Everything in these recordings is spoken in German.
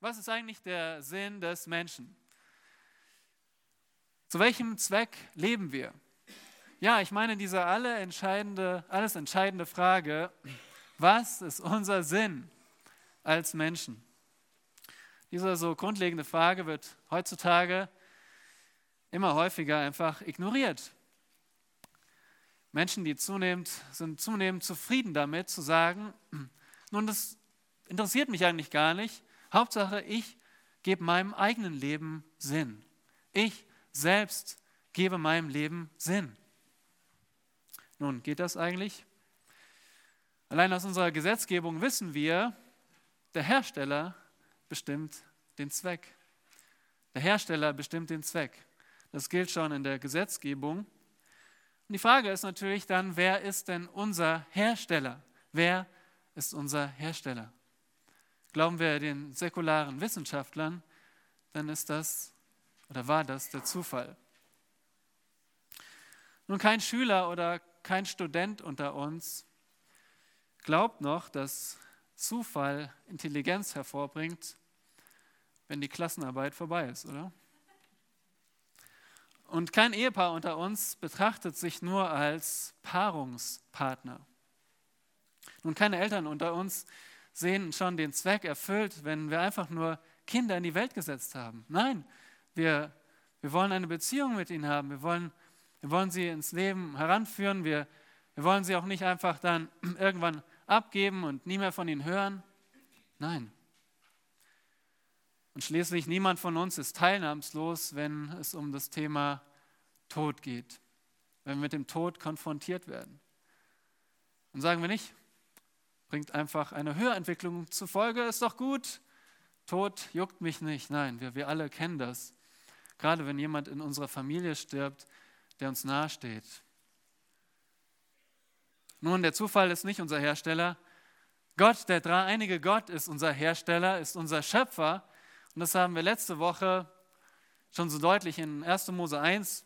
Was ist eigentlich der Sinn des Menschen? Zu welchem Zweck leben wir? Ja, ich meine diese alle entscheidende, alles entscheidende Frage, was ist unser Sinn als Menschen? Diese so grundlegende Frage wird heutzutage immer häufiger einfach ignoriert. Menschen, die zunehmend, sind zunehmend zufrieden damit zu sagen, nun, das interessiert mich eigentlich gar nicht. Hauptsache, ich gebe meinem eigenen Leben Sinn. Ich selbst gebe meinem Leben Sinn. Nun, geht das eigentlich? Allein aus unserer Gesetzgebung wissen wir, der Hersteller bestimmt den Zweck. Der Hersteller bestimmt den Zweck. Das gilt schon in der Gesetzgebung. Und die Frage ist natürlich dann, wer ist denn unser Hersteller? Wer ist unser Hersteller? Glauben wir den säkularen Wissenschaftlern, dann ist das oder war das der Zufall. Nun, kein Schüler oder kein Student unter uns glaubt noch, dass Zufall Intelligenz hervorbringt, wenn die Klassenarbeit vorbei ist, oder? Und kein Ehepaar unter uns betrachtet sich nur als Paarungspartner. Nun, keine Eltern unter uns sehen schon den Zweck erfüllt, wenn wir einfach nur Kinder in die Welt gesetzt haben. Nein, wir, wir wollen eine Beziehung mit ihnen haben. Wir wollen, wir wollen sie ins Leben heranführen. Wir, wir wollen sie auch nicht einfach dann irgendwann abgeben und nie mehr von ihnen hören. Nein. Und schließlich niemand von uns ist teilnahmslos, wenn es um das Thema Tod geht, wenn wir mit dem Tod konfrontiert werden. Und sagen wir nicht, bringt einfach eine Höherentwicklung zur Folge, ist doch gut, Tod juckt mich nicht. Nein, wir, wir alle kennen das. Gerade wenn jemand in unserer Familie stirbt, der uns nahesteht. Nun, der Zufall ist nicht unser Hersteller. Gott, der dreieinige Gott, ist unser Hersteller, ist unser Schöpfer. Und das haben wir letzte Woche schon so deutlich in 1. Mose 1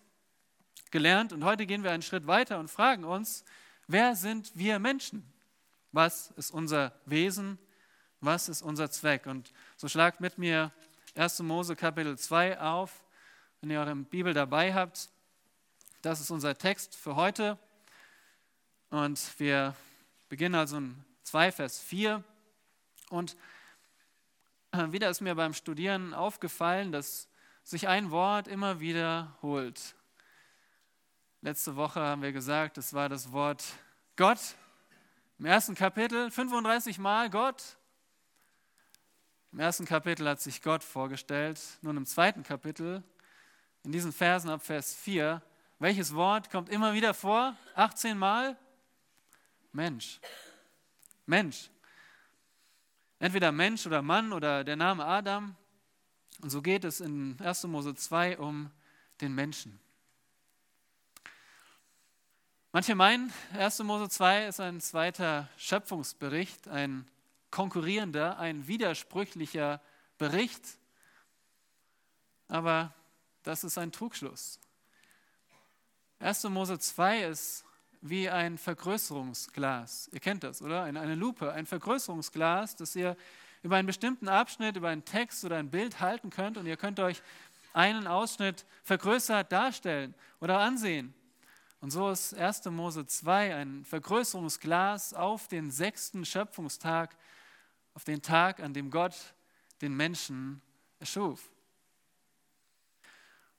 gelernt. Und heute gehen wir einen Schritt weiter und fragen uns, wer sind wir Menschen? Was ist unser Wesen? Was ist unser Zweck? Und so schlagt mit mir 1. Mose Kapitel 2 auf, wenn ihr eure Bibel dabei habt. Das ist unser Text für heute. Und wir beginnen also in 2, Vers 4. Und äh, wieder ist mir beim Studieren aufgefallen, dass sich ein Wort immer wiederholt. Letzte Woche haben wir gesagt, es war das Wort Gott. Im ersten Kapitel 35 Mal Gott. Im ersten Kapitel hat sich Gott vorgestellt. Nun im zweiten Kapitel, in diesen Versen ab Vers 4, welches Wort kommt immer wieder vor? 18 Mal? Mensch. Mensch. Entweder Mensch oder Mann oder der Name Adam. Und so geht es in 1. Mose 2 um den Menschen. Manche meinen, 1. Mose 2 ist ein zweiter Schöpfungsbericht, ein konkurrierender, ein widersprüchlicher Bericht. Aber das ist ein Trugschluss. 1. Mose 2 ist wie ein Vergrößerungsglas. Ihr kennt das, oder? Eine Lupe, ein Vergrößerungsglas, das ihr über einen bestimmten Abschnitt, über einen Text oder ein Bild halten könnt und ihr könnt euch einen Ausschnitt vergrößert darstellen oder ansehen. Und so ist 1. Mose 2 ein Vergrößerungsglas auf den sechsten Schöpfungstag, auf den Tag, an dem Gott den Menschen erschuf.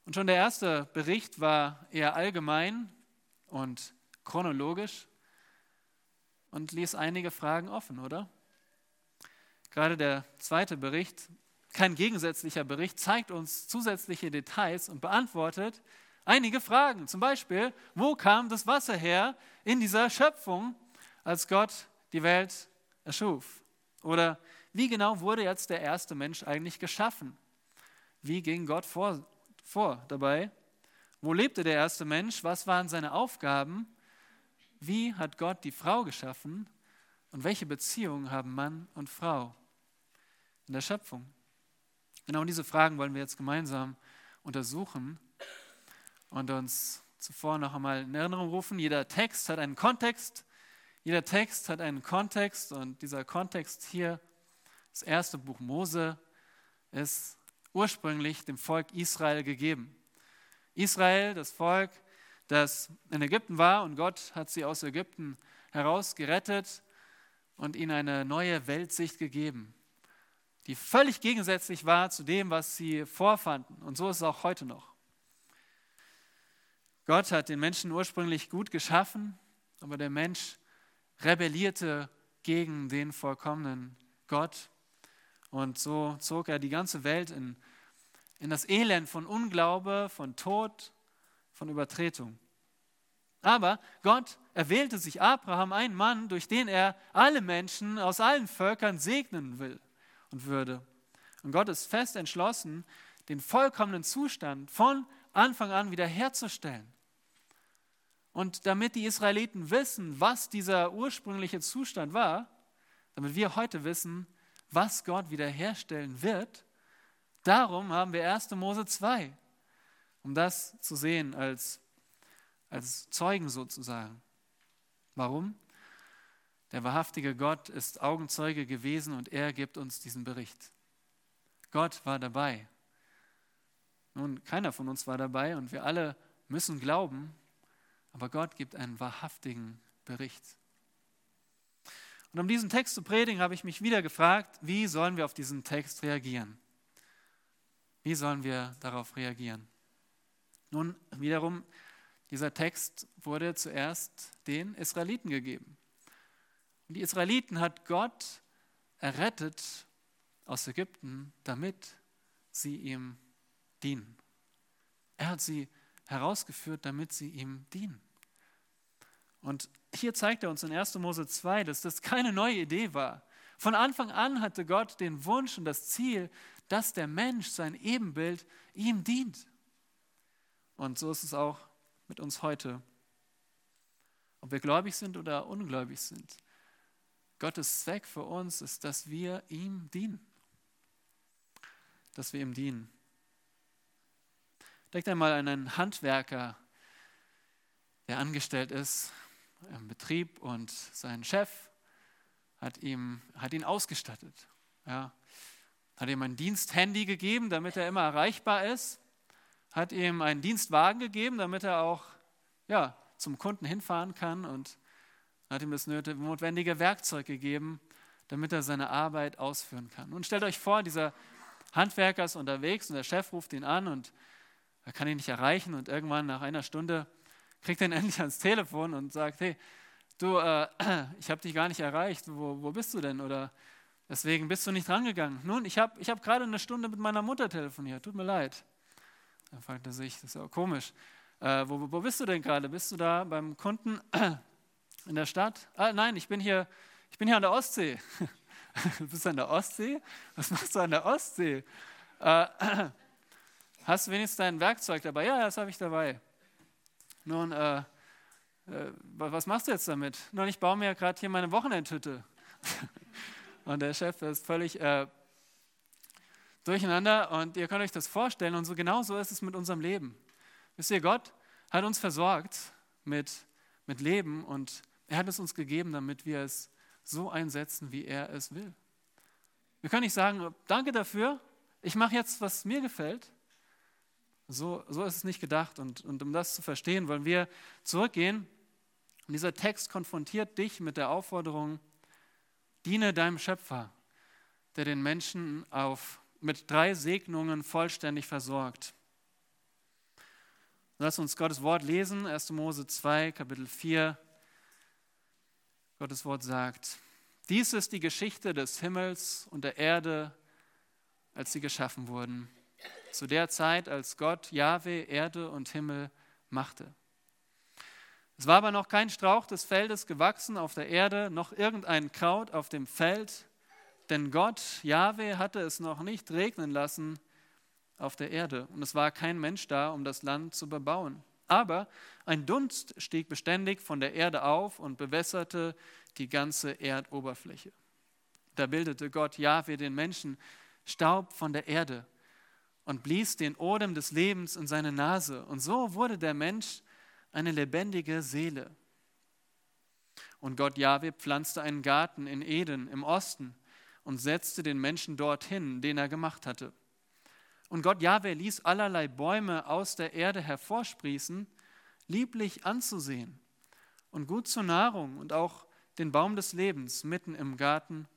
Und schon der erste Bericht war eher allgemein und chronologisch und ließ einige Fragen offen, oder? Gerade der zweite Bericht, kein gegensätzlicher Bericht, zeigt uns zusätzliche Details und beantwortet einige Fragen. Zum Beispiel, wo kam das Wasser her in dieser Schöpfung, als Gott die Welt erschuf? Oder wie genau wurde jetzt der erste Mensch eigentlich geschaffen? Wie ging Gott vor, vor dabei? Wo lebte der erste Mensch? Was waren seine Aufgaben? Wie hat Gott die Frau geschaffen und welche Beziehungen haben Mann und Frau in der Schöpfung? Genau diese Fragen wollen wir jetzt gemeinsam untersuchen und uns zuvor noch einmal in Erinnerung rufen. Jeder Text hat einen Kontext. Jeder Text hat einen Kontext und dieser Kontext hier, das erste Buch Mose, ist ursprünglich dem Volk Israel gegeben. Israel, das Volk, das in Ägypten war und Gott hat sie aus Ägypten heraus gerettet und ihnen eine neue Weltsicht gegeben, die völlig gegensätzlich war zu dem, was sie vorfanden. Und so ist es auch heute noch. Gott hat den Menschen ursprünglich gut geschaffen, aber der Mensch rebellierte gegen den vollkommenen Gott. Und so zog er die ganze Welt in, in das Elend von Unglaube, von Tod, von Übertretung. Aber Gott erwählte sich Abraham, einen Mann, durch den er alle Menschen aus allen Völkern segnen will und würde. Und Gott ist fest entschlossen, den vollkommenen Zustand von Anfang an wiederherzustellen. Und damit die Israeliten wissen, was dieser ursprüngliche Zustand war, damit wir heute wissen, was Gott wiederherstellen wird, darum haben wir 1. Mose 2, um das zu sehen als, als Zeugen sozusagen. Warum? Der wahrhaftige Gott ist Augenzeuge gewesen und er gibt uns diesen Bericht. Gott war dabei. Nun, keiner von uns war dabei und wir alle müssen glauben, aber Gott gibt einen wahrhaftigen Bericht. Und um diesen Text zu predigen, habe ich mich wieder gefragt, wie sollen wir auf diesen Text reagieren? Wie sollen wir darauf reagieren? Nun, wiederum, dieser Text wurde zuerst den Israeliten gegeben. Und die Israeliten hat Gott errettet aus Ägypten, damit sie ihm dienen. Er hat sie herausgeführt, damit sie ihm dienen. Und hier zeigt er uns in 1. Mose 2, dass das keine neue Idee war. Von Anfang an hatte Gott den Wunsch und das Ziel, dass der Mensch, sein Ebenbild, ihm dient. Und so ist es auch mit uns heute. Ob wir gläubig sind oder ungläubig sind. Gottes Zweck für uns ist, dass wir ihm dienen. Dass wir ihm dienen. Denkt einmal an einen Handwerker, der angestellt ist im Betrieb und sein Chef hat, ihm, hat ihn ausgestattet. Ja. Hat ihm ein Diensthandy gegeben, damit er immer erreichbar ist. Hat ihm einen Dienstwagen gegeben, damit er auch ja, zum Kunden hinfahren kann und hat ihm das notwendige Werkzeug gegeben, damit er seine Arbeit ausführen kann. Und stellt euch vor, dieser Handwerker ist unterwegs und der Chef ruft ihn an und er kann ihn nicht erreichen und irgendwann nach einer Stunde kriegt er ihn endlich ans Telefon und sagt, hey, du, äh, ich habe dich gar nicht erreicht, wo, wo bist du denn? Oder deswegen bist du nicht rangegangen. Nun, ich habe ich hab gerade eine Stunde mit meiner Mutter telefoniert, tut mir leid. Dann fragt er sich, das ist ja komisch, äh, wo, wo bist du denn gerade? Bist du da beim Kunden in der Stadt? Ah, nein, ich bin hier, ich bin hier an der Ostsee. du bist an der Ostsee? Was machst du an der Ostsee? Äh, Hast du wenigstens dein Werkzeug dabei? Ja, das habe ich dabei. Nun, äh, äh, was machst du jetzt damit? Nun, ich baue mir gerade hier meine Wochenendhütte. und der Chef ist völlig äh, durcheinander und ihr könnt euch das vorstellen. Und so genau so ist es mit unserem Leben. Wisst ihr, Gott hat uns versorgt mit, mit Leben und er hat es uns gegeben, damit wir es so einsetzen, wie er es will. Wir können nicht sagen, danke dafür, ich mache jetzt, was mir gefällt, so, so ist es nicht gedacht. Und, und um das zu verstehen, wollen wir zurückgehen. Und dieser Text konfrontiert dich mit der Aufforderung, diene deinem Schöpfer, der den Menschen auf, mit drei Segnungen vollständig versorgt. Lass uns Gottes Wort lesen, 1. Mose 2, Kapitel 4. Gottes Wort sagt, dies ist die Geschichte des Himmels und der Erde, als sie geschaffen wurden zu der Zeit, als Gott Jahwe Erde und Himmel machte. Es war aber noch kein Strauch des Feldes gewachsen auf der Erde, noch irgendein Kraut auf dem Feld, denn Gott, Jahwe, hatte es noch nicht regnen lassen auf der Erde und es war kein Mensch da, um das Land zu bebauen. Aber ein Dunst stieg beständig von der Erde auf und bewässerte die ganze Erdoberfläche. Da bildete Gott Jahwe den Menschen Staub von der Erde und blies den Odem des Lebens in seine Nase. Und so wurde der Mensch eine lebendige Seele. Und Gott Jahwe pflanzte einen Garten in Eden im Osten und setzte den Menschen dorthin, den er gemacht hatte. Und Gott Jahwe ließ allerlei Bäume aus der Erde hervorsprießen, lieblich anzusehen und gut zur Nahrung und auch den Baum des Lebens mitten im Garten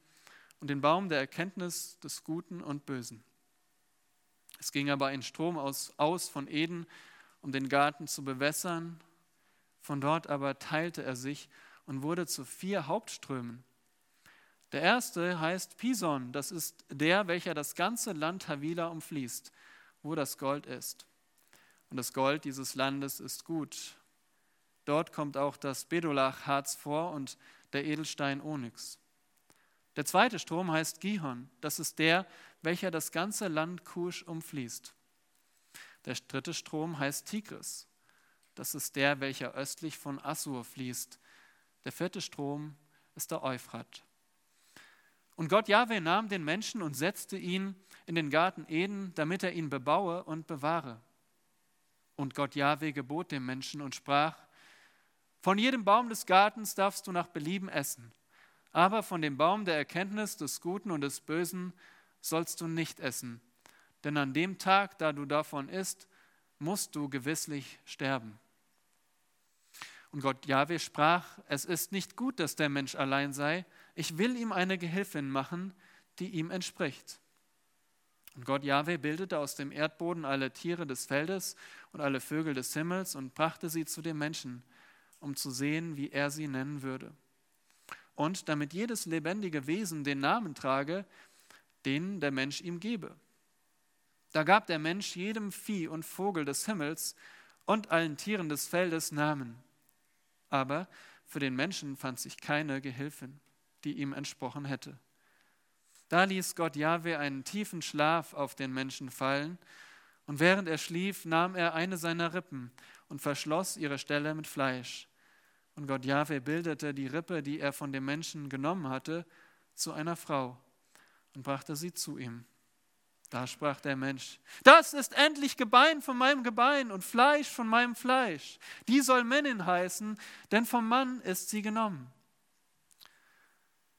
und den Baum der Erkenntnis des Guten und Bösen. Es ging aber ein Strom aus, aus von Eden, um den Garten zu bewässern. Von dort aber teilte er sich und wurde zu vier Hauptströmen. Der erste heißt Pison, das ist der, welcher das ganze Land Havila umfließt, wo das Gold ist. Und das Gold dieses Landes ist gut. Dort kommt auch das Bedolach-Harz vor und der Edelstein Onyx. Der zweite Strom heißt Gihon, das ist der, welcher das ganze Land Kusch umfließt. Der dritte Strom heißt Tigris, das ist der, welcher östlich von Assur fließt. Der vierte Strom ist der Euphrat. Und Gott Jahwe nahm den Menschen und setzte ihn in den Garten Eden, damit er ihn bebaue und bewahre. Und Gott Jahwe gebot dem Menschen und sprach, von jedem Baum des Gartens darfst du nach Belieben essen, aber von dem Baum der Erkenntnis des Guten und des Bösen sollst du nicht essen, denn an dem Tag, da du davon isst, musst du gewisslich sterben. Und Gott Jahwe sprach, es ist nicht gut, dass der Mensch allein sei, ich will ihm eine Gehilfin machen, die ihm entspricht. Und Gott Jahwe bildete aus dem Erdboden alle Tiere des Feldes und alle Vögel des Himmels und brachte sie zu dem Menschen, um zu sehen, wie er sie nennen würde und damit jedes lebendige Wesen den Namen trage, den der Mensch ihm gebe. Da gab der Mensch jedem Vieh und Vogel des Himmels und allen Tieren des Feldes Namen. Aber für den Menschen fand sich keine Gehilfin, die ihm entsprochen hätte. Da ließ Gott Jahwe einen tiefen Schlaf auf den Menschen fallen, und während er schlief, nahm er eine seiner Rippen und verschloss ihre Stelle mit Fleisch. Und Gott Jahwe bildete die Rippe, die er von dem Menschen genommen hatte, zu einer Frau und brachte sie zu ihm. Da sprach der Mensch, das ist endlich Gebein von meinem Gebein und Fleisch von meinem Fleisch. Die soll Männin heißen, denn vom Mann ist sie genommen.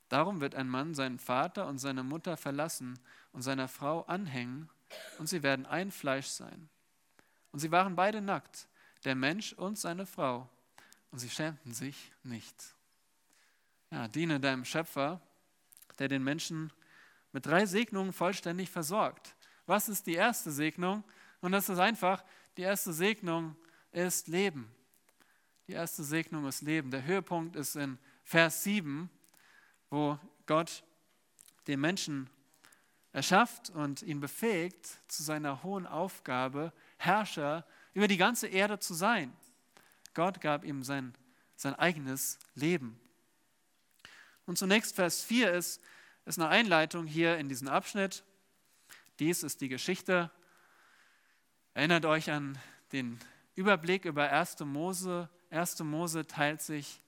Darum wird ein Mann seinen Vater und seine Mutter verlassen und seiner Frau anhängen, und sie werden ein Fleisch sein. Und sie waren beide nackt, der Mensch und seine Frau, und sie schämten sich nicht. Ja, diene deinem Schöpfer, der den Menschen mit drei Segnungen vollständig versorgt. Was ist die erste Segnung? Und das ist einfach, die erste Segnung ist Leben. Die erste Segnung ist Leben. Der Höhepunkt ist in Vers 7, wo Gott den Menschen erschafft und ihn befähigt, zu seiner hohen Aufgabe, Herrscher über die ganze Erde zu sein. Gott gab ihm sein, sein eigenes Leben. Und zunächst Vers 4 ist, ist eine Einleitung hier in diesen Abschnitt. Dies ist die Geschichte. Erinnert euch an den Überblick über 1. Mose. 1. Mose teilt sich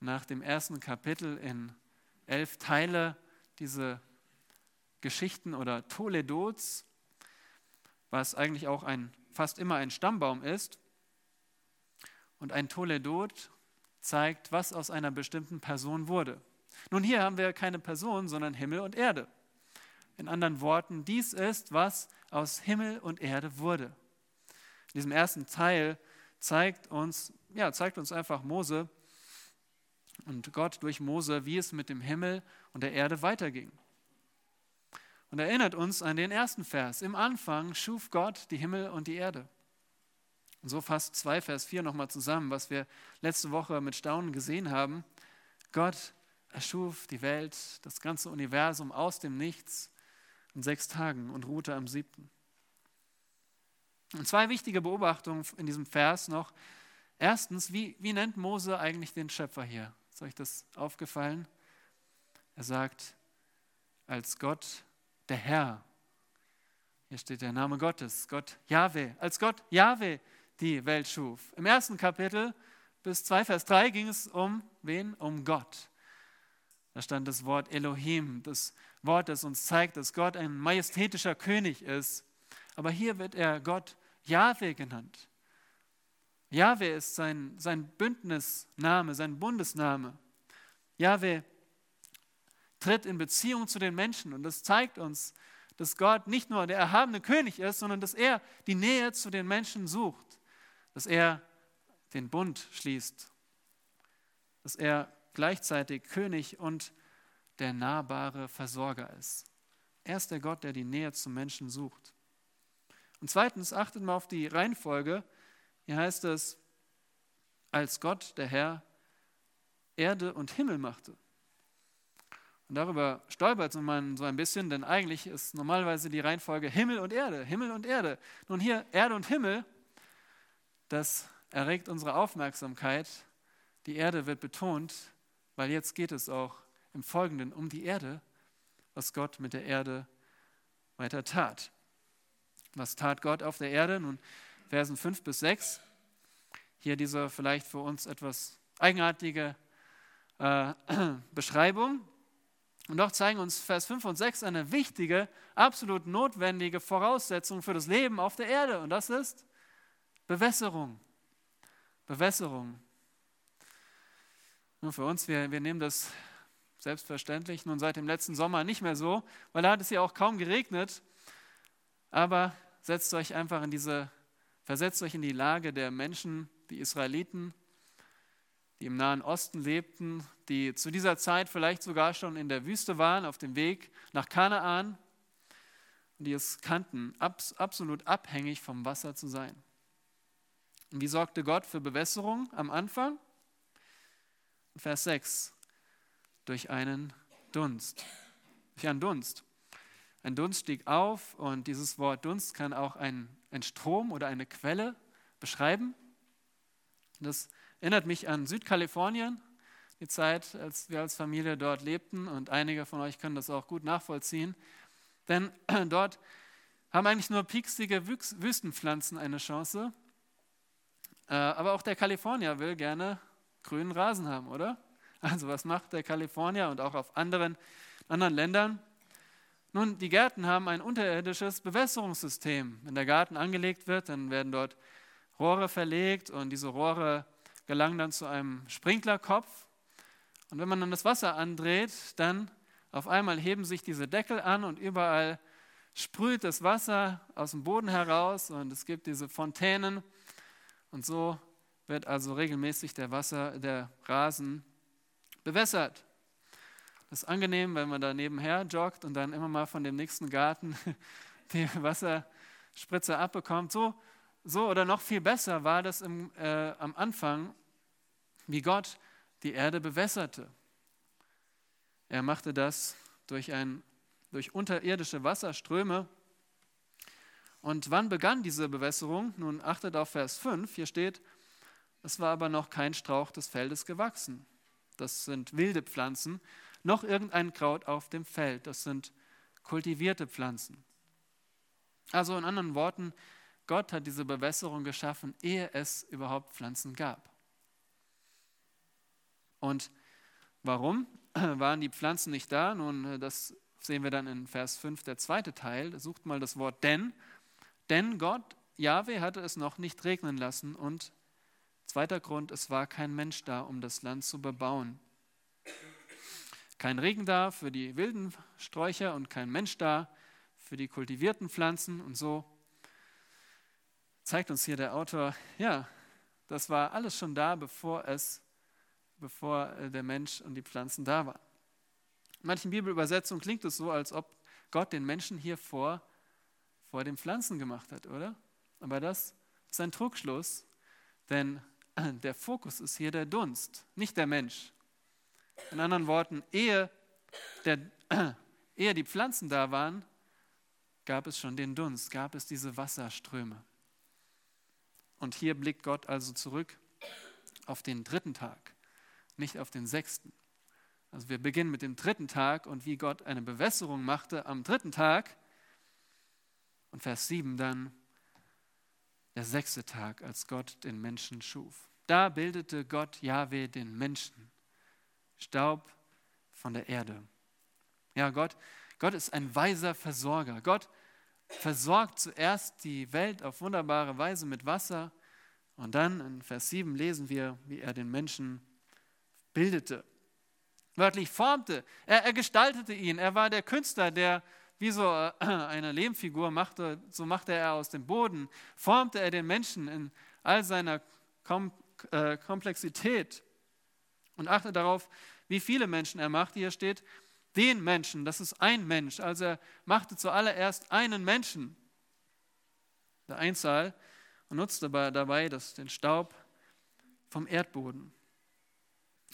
nach dem ersten Kapitel in elf Teile. Diese Geschichten oder Toledots, was eigentlich auch ein, fast immer ein Stammbaum ist. Und ein Toledot zeigt, was aus einer bestimmten Person wurde. Nun, hier haben wir keine Person, sondern Himmel und Erde. In anderen Worten, dies ist, was aus Himmel und Erde wurde. In diesem ersten Teil zeigt uns, ja, zeigt uns einfach Mose und Gott durch Mose, wie es mit dem Himmel und der Erde weiterging. Und erinnert uns an den ersten Vers. Im Anfang schuf Gott die Himmel und die Erde. Und so fasst 2 Vers 4 nochmal zusammen, was wir letzte Woche mit Staunen gesehen haben. Gott erschuf die Welt, das ganze Universum aus dem Nichts in sechs Tagen und ruhte am siebten. Und zwei wichtige Beobachtungen in diesem Vers noch. Erstens, wie, wie nennt Mose eigentlich den Schöpfer hier? Ist euch das aufgefallen? Er sagt, als Gott der Herr. Hier steht der Name Gottes, Gott Jahwe. Als Gott Jahwe die Welt schuf. Im ersten Kapitel bis 2 Vers 3 ging es um wen? Um Gott. Da stand das Wort Elohim, das Wort, das uns zeigt, dass Gott ein majestätischer König ist. Aber hier wird er Gott Jahwe genannt. Jahwe ist sein, sein Bündnisname, sein Bundesname. Jahwe tritt in Beziehung zu den Menschen und das zeigt uns, dass Gott nicht nur der erhabene König ist, sondern dass er die Nähe zu den Menschen sucht, dass er den Bund schließt, dass er gleichzeitig König und der nahbare Versorger ist. Er ist der Gott, der die Nähe zum Menschen sucht. Und zweitens achtet mal auf die Reihenfolge. Hier heißt es, als Gott, der Herr, Erde und Himmel machte. Und darüber stolpert man so ein bisschen, denn eigentlich ist normalerweise die Reihenfolge Himmel und Erde, Himmel und Erde. Nun hier Erde und Himmel, das erregt unsere Aufmerksamkeit. Die Erde wird betont, weil jetzt geht es auch im Folgenden um die Erde, was Gott mit der Erde weiter tat. Was tat Gott auf der Erde? Nun, Versen 5 bis 6. Hier diese vielleicht für uns etwas eigenartige äh, Beschreibung. Und doch zeigen uns Vers 5 und 6 eine wichtige, absolut notwendige Voraussetzung für das Leben auf der Erde. Und das ist Bewässerung. Bewässerung. Nur für uns, wir, wir nehmen das selbstverständlich nun seit dem letzten Sommer nicht mehr so, weil da hat es ja auch kaum geregnet. Aber setzt euch einfach in diese, versetzt euch in die Lage der Menschen, die Israeliten, die im Nahen Osten lebten, die zu dieser Zeit vielleicht sogar schon in der Wüste waren, auf dem Weg nach Kanaan und die es kannten, absolut abhängig vom Wasser zu sein. Und wie sorgte Gott für Bewässerung am Anfang? Vers 6. Durch einen Dunst. Durch einen Dunst. Ein Dunst stieg auf und dieses Wort Dunst kann auch ein, ein Strom oder eine Quelle beschreiben. Das Erinnert mich an Südkalifornien, die Zeit, als wir als Familie dort lebten und einige von euch können das auch gut nachvollziehen. Denn dort haben eigentlich nur pieksige Wüstenpflanzen eine Chance. Äh, aber auch der Kalifornier will gerne grünen Rasen haben, oder? Also was macht der Kalifornier und auch auf anderen, anderen Ländern? Nun, die Gärten haben ein unterirdisches Bewässerungssystem. Wenn der Garten angelegt wird, dann werden dort Rohre verlegt und diese Rohre gelangen dann zu einem Sprinklerkopf. Und wenn man dann das Wasser andreht, dann auf einmal heben sich diese Deckel an und überall sprüht das Wasser aus dem Boden heraus und es gibt diese Fontänen. Und so wird also regelmäßig der Wasser, der Rasen bewässert. Das ist angenehm, wenn man da nebenher joggt und dann immer mal von dem nächsten Garten die Wasserspritze abbekommt. So so oder noch viel besser war das im, äh, am Anfang, wie Gott die Erde bewässerte. Er machte das durch, ein, durch unterirdische Wasserströme. Und wann begann diese Bewässerung? Nun achtet auf Vers 5, hier steht, es war aber noch kein Strauch des Feldes gewachsen. Das sind wilde Pflanzen, noch irgendein Kraut auf dem Feld. Das sind kultivierte Pflanzen. Also in anderen Worten, Gott hat diese Bewässerung geschaffen, ehe es überhaupt Pflanzen gab. Und warum waren die Pflanzen nicht da? Nun, das sehen wir dann in Vers 5, der zweite Teil. Sucht mal das Wort denn. Denn Gott, Jahwe, hatte es noch nicht regnen lassen. Und zweiter Grund, es war kein Mensch da, um das Land zu bebauen. Kein Regen da für die wilden Sträucher und kein Mensch da für die kultivierten Pflanzen. Und so zeigt uns hier der Autor, ja, das war alles schon da, bevor es, bevor äh, der Mensch und die Pflanzen da waren. In manchen Bibelübersetzungen klingt es so, als ob Gott den Menschen hier vor, vor den Pflanzen gemacht hat, oder? Aber das ist ein Trugschluss, denn der Fokus ist hier der Dunst, nicht der Mensch. In anderen Worten, ehe, der, ehe die Pflanzen da waren, gab es schon den Dunst, gab es diese Wasserströme. Und hier blickt Gott also zurück auf den dritten Tag, nicht auf den sechsten. Also wir beginnen mit dem dritten Tag und wie Gott eine Bewässerung machte am dritten Tag. Und Vers 7 dann der sechste Tag, als Gott den Menschen schuf. Da bildete Gott Jahwe den Menschen, Staub von der Erde. Ja, Gott, Gott ist ein weiser Versorger. Gott versorgt zuerst die Welt auf wunderbare Weise mit Wasser und dann in Vers 7 lesen wir, wie er den Menschen bildete, wörtlich formte. Er, er gestaltete ihn. Er war der Künstler, der wie so äh, eine Lehmfigur machte, so machte er aus dem Boden, formte er den Menschen in all seiner Kom äh, Komplexität und achte darauf, wie viele Menschen er macht. Hier steht, den Menschen, das ist ein Mensch. Also er machte zuallererst einen Menschen, der Einzahl, und nutzte dabei das, den Staub vom Erdboden.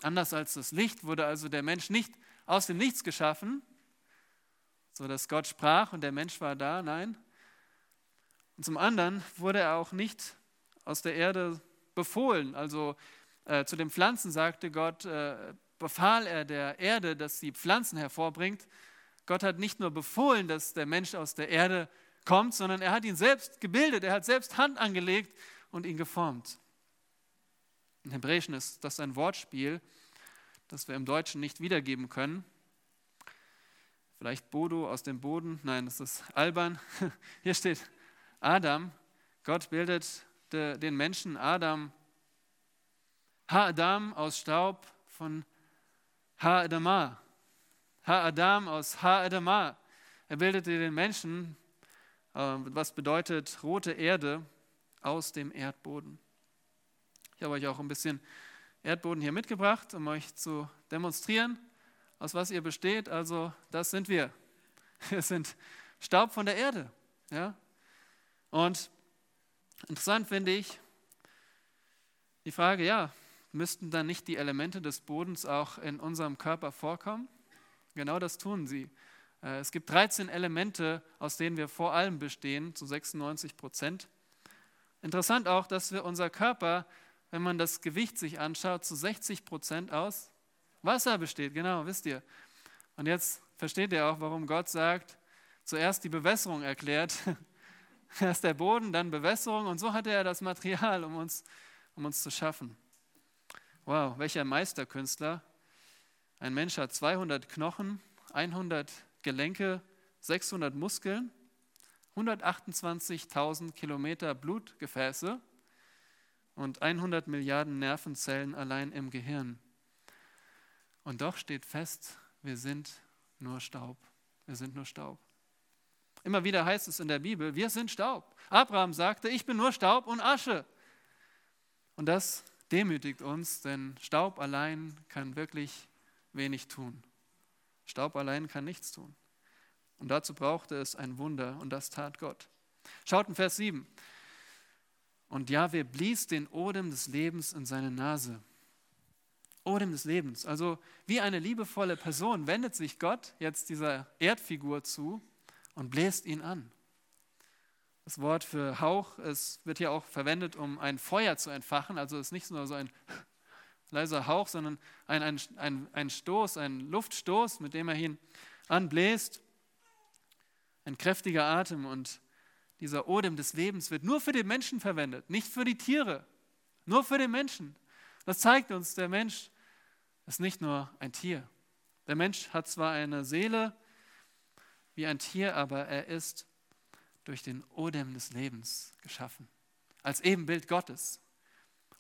Anders als das Licht wurde also der Mensch nicht aus dem Nichts geschaffen, so dass Gott sprach und der Mensch war da, nein. Und zum anderen wurde er auch nicht aus der Erde befohlen. Also äh, zu den Pflanzen sagte Gott, äh, befahl er der Erde, dass sie Pflanzen hervorbringt. Gott hat nicht nur befohlen, dass der Mensch aus der Erde kommt, sondern er hat ihn selbst gebildet, er hat selbst Hand angelegt und ihn geformt. Im Hebräischen ist das ein Wortspiel, das wir im Deutschen nicht wiedergeben können. Vielleicht Bodo aus dem Boden, nein, das ist albern. Hier steht Adam, Gott bildet den Menschen Adam, Ha-Adam aus Staub von Ha-Adama. Ha-Adam aus Ha-Adama. Er bildete den Menschen, äh, was bedeutet rote Erde, aus dem Erdboden. Ich habe euch auch ein bisschen Erdboden hier mitgebracht, um euch zu demonstrieren, aus was ihr besteht. Also das sind wir. Wir sind Staub von der Erde. Ja? Und interessant finde ich die Frage, ja, müssten dann nicht die Elemente des Bodens auch in unserem Körper vorkommen? Genau das tun sie. Äh, es gibt 13 Elemente, aus denen wir vor allem bestehen, zu 96 Prozent. Interessant auch, dass wir unser Körper wenn man das Gewicht sich anschaut, zu 60 Prozent aus Wasser besteht. Genau, wisst ihr. Und jetzt versteht ihr auch, warum Gott sagt, zuerst die Bewässerung erklärt. Erst der Boden, dann Bewässerung und so hatte er das Material, um uns, um uns zu schaffen. Wow, welcher Meisterkünstler. Ein Mensch hat 200 Knochen, 100 Gelenke, 600 Muskeln, 128.000 Kilometer Blutgefäße und 100 Milliarden Nervenzellen allein im Gehirn. Und doch steht fest, wir sind nur Staub. Wir sind nur Staub. Immer wieder heißt es in der Bibel, wir sind Staub. Abraham sagte, ich bin nur Staub und Asche. Und das demütigt uns, denn Staub allein kann wirklich wenig tun. Staub allein kann nichts tun. Und dazu brauchte es ein Wunder und das tat Gott. Schaut in Vers 7. Und Jahwe blies den Odem des Lebens in seine Nase. Odem des Lebens. Also wie eine liebevolle Person wendet sich Gott jetzt dieser Erdfigur zu und bläst ihn an. Das Wort für Hauch es wird hier auch verwendet, um ein Feuer zu entfachen. Also es ist nicht nur so ein leiser Hauch, sondern ein, ein, ein, ein Stoß, ein Luftstoß, mit dem er ihn anbläst. Ein kräftiger Atem und dieser Odem des Lebens wird nur für den Menschen verwendet, nicht für die Tiere, nur für den Menschen. Das zeigt uns, der Mensch ist nicht nur ein Tier. Der Mensch hat zwar eine Seele wie ein Tier, aber er ist durch den Odem des Lebens geschaffen, als Ebenbild Gottes.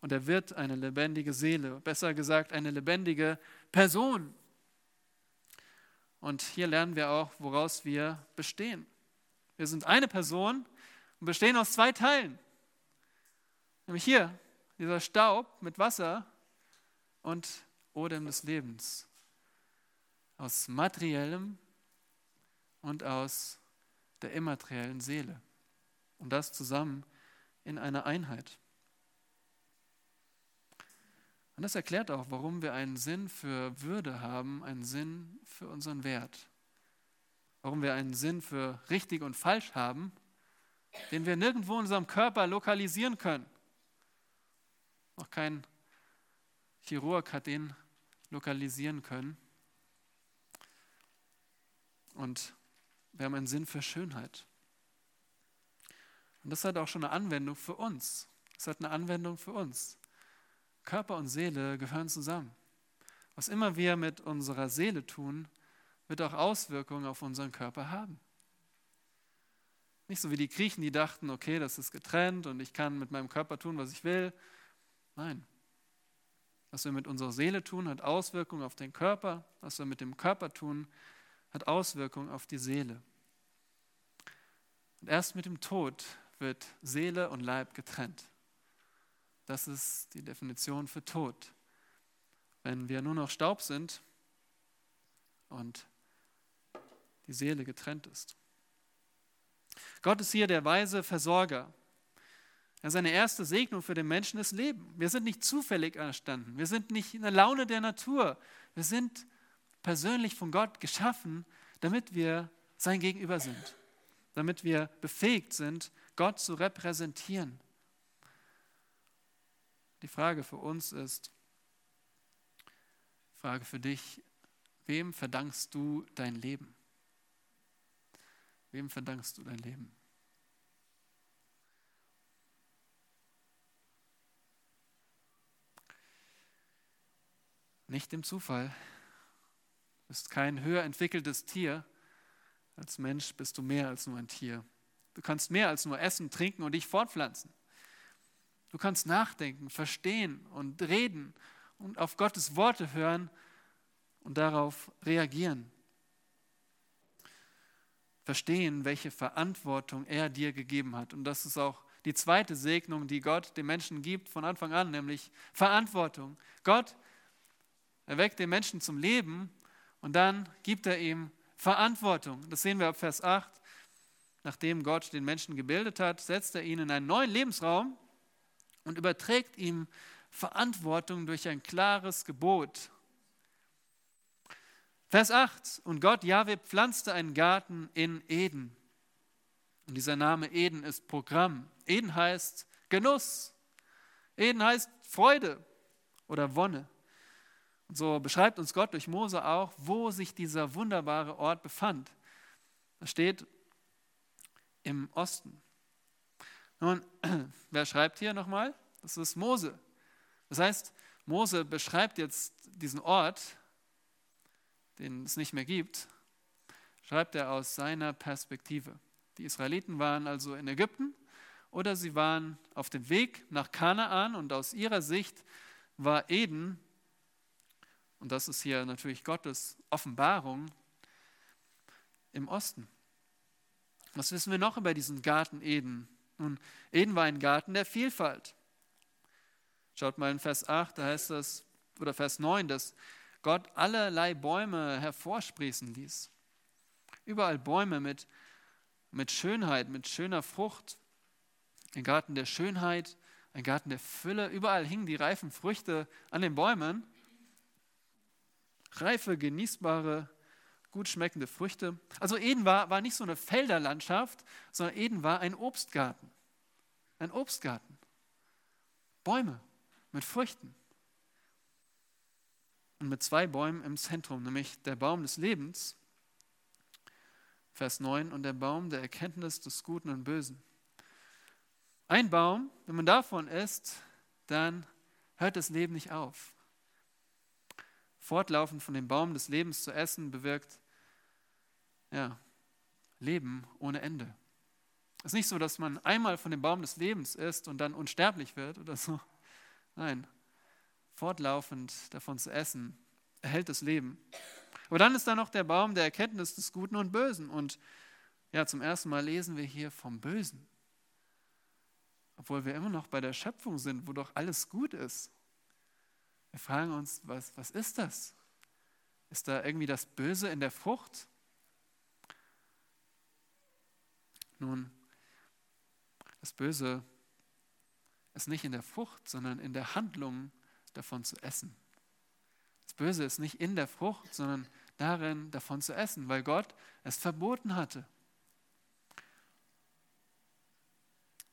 Und er wird eine lebendige Seele, besser gesagt eine lebendige Person. Und hier lernen wir auch, woraus wir bestehen. Wir sind eine Person und bestehen aus zwei Teilen. Nämlich hier, dieser Staub mit Wasser und Odem des Lebens. Aus materiellem und aus der immateriellen Seele. Und das zusammen in einer Einheit. Und das erklärt auch, warum wir einen Sinn für Würde haben, einen Sinn für unseren Wert warum wir einen Sinn für richtig und falsch haben, den wir nirgendwo in unserem Körper lokalisieren können. Noch kein Chirurg hat den lokalisieren können. Und wir haben einen Sinn für Schönheit. Und das hat auch schon eine Anwendung für uns. Das hat eine Anwendung für uns. Körper und Seele gehören zusammen. Was immer wir mit unserer Seele tun, wird auch Auswirkungen auf unseren Körper haben. Nicht so wie die Griechen, die dachten, okay, das ist getrennt und ich kann mit meinem Körper tun, was ich will. Nein. Was wir mit unserer Seele tun, hat Auswirkungen auf den Körper. Was wir mit dem Körper tun, hat Auswirkungen auf die Seele. Und erst mit dem Tod wird Seele und Leib getrennt. Das ist die Definition für Tod. Wenn wir nur noch Staub sind und die Seele getrennt ist. Gott ist hier der weise Versorger. Ja, seine erste Segnung für den Menschen ist Leben. Wir sind nicht zufällig erstanden. Wir sind nicht in der Laune der Natur. Wir sind persönlich von Gott geschaffen, damit wir sein Gegenüber sind. Damit wir befähigt sind, Gott zu repräsentieren. Die Frage für uns ist, Frage für dich, wem verdankst du dein Leben? Wem verdankst du dein Leben? Nicht dem Zufall. Du bist kein höher entwickeltes Tier. Als Mensch bist du mehr als nur ein Tier. Du kannst mehr als nur essen, trinken und dich fortpflanzen. Du kannst nachdenken, verstehen und reden und auf Gottes Worte hören und darauf reagieren. Verstehen, welche Verantwortung er dir gegeben hat. Und das ist auch die zweite Segnung, die Gott dem Menschen gibt von Anfang an, nämlich Verantwortung. Gott erweckt den Menschen zum Leben und dann gibt er ihm Verantwortung. Das sehen wir ab Vers 8. Nachdem Gott den Menschen gebildet hat, setzt er ihn in einen neuen Lebensraum und überträgt ihm Verantwortung durch ein klares Gebot. Vers 8. Und Gott, Jahwe, pflanzte einen Garten in Eden. Und dieser Name Eden ist Programm. Eden heißt Genuss. Eden heißt Freude oder Wonne. So beschreibt uns Gott durch Mose auch, wo sich dieser wunderbare Ort befand. Das steht im Osten. Nun, wer schreibt hier nochmal? Das ist Mose. Das heißt, Mose beschreibt jetzt diesen Ort, den es nicht mehr gibt, schreibt er aus seiner Perspektive. Die Israeliten waren also in Ägypten oder sie waren auf dem Weg nach Kanaan und aus ihrer Sicht war Eden und das ist hier natürlich Gottes Offenbarung im Osten. Was wissen wir noch über diesen Garten Eden? Nun, Eden war ein Garten der Vielfalt. Schaut mal in Vers 8, da heißt es, oder Vers 9, dass Gott allerlei Bäume hervorsprießen ließ. Überall Bäume mit, mit Schönheit, mit schöner Frucht. Ein Garten der Schönheit, ein Garten der Fülle. Überall hingen die reifen Früchte an den Bäumen reife, genießbare, gut schmeckende Früchte. Also Eden war, war nicht so eine Felderlandschaft, sondern Eden war ein Obstgarten. Ein Obstgarten. Bäume mit Früchten. Und mit zwei Bäumen im Zentrum, nämlich der Baum des Lebens, Vers 9, und der Baum der Erkenntnis des Guten und Bösen. Ein Baum, wenn man davon isst, dann hört das Leben nicht auf fortlaufend von dem Baum des Lebens zu essen, bewirkt ja, Leben ohne Ende. Es ist nicht so, dass man einmal von dem Baum des Lebens isst und dann unsterblich wird oder so. Nein, fortlaufend davon zu essen, erhält das Leben. Aber dann ist da noch der Baum der Erkenntnis des Guten und Bösen. Und ja, zum ersten Mal lesen wir hier vom Bösen. Obwohl wir immer noch bei der Schöpfung sind, wo doch alles gut ist. Wir fragen uns, was, was ist das? Ist da irgendwie das Böse in der Frucht? Nun, das Böse ist nicht in der Frucht, sondern in der Handlung davon zu essen. Das Böse ist nicht in der Frucht, sondern darin, davon zu essen, weil Gott es verboten hatte.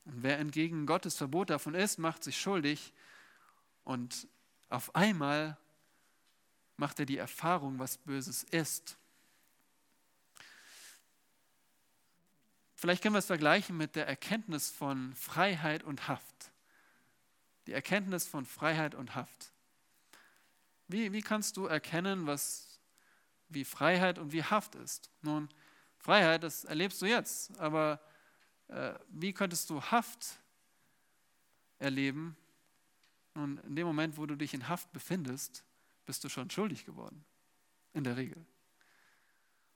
Und wer entgegen Gottes Verbot davon isst, macht sich schuldig und auf einmal macht er die Erfahrung, was Böses ist. Vielleicht können wir es vergleichen mit der Erkenntnis von Freiheit und Haft. Die Erkenntnis von Freiheit und Haft. Wie, wie kannst du erkennen, was, wie Freiheit und wie Haft ist? Nun, Freiheit, das erlebst du jetzt, aber äh, wie könntest du Haft erleben, und in dem Moment, wo du dich in Haft befindest, bist du schon schuldig geworden. In der Regel.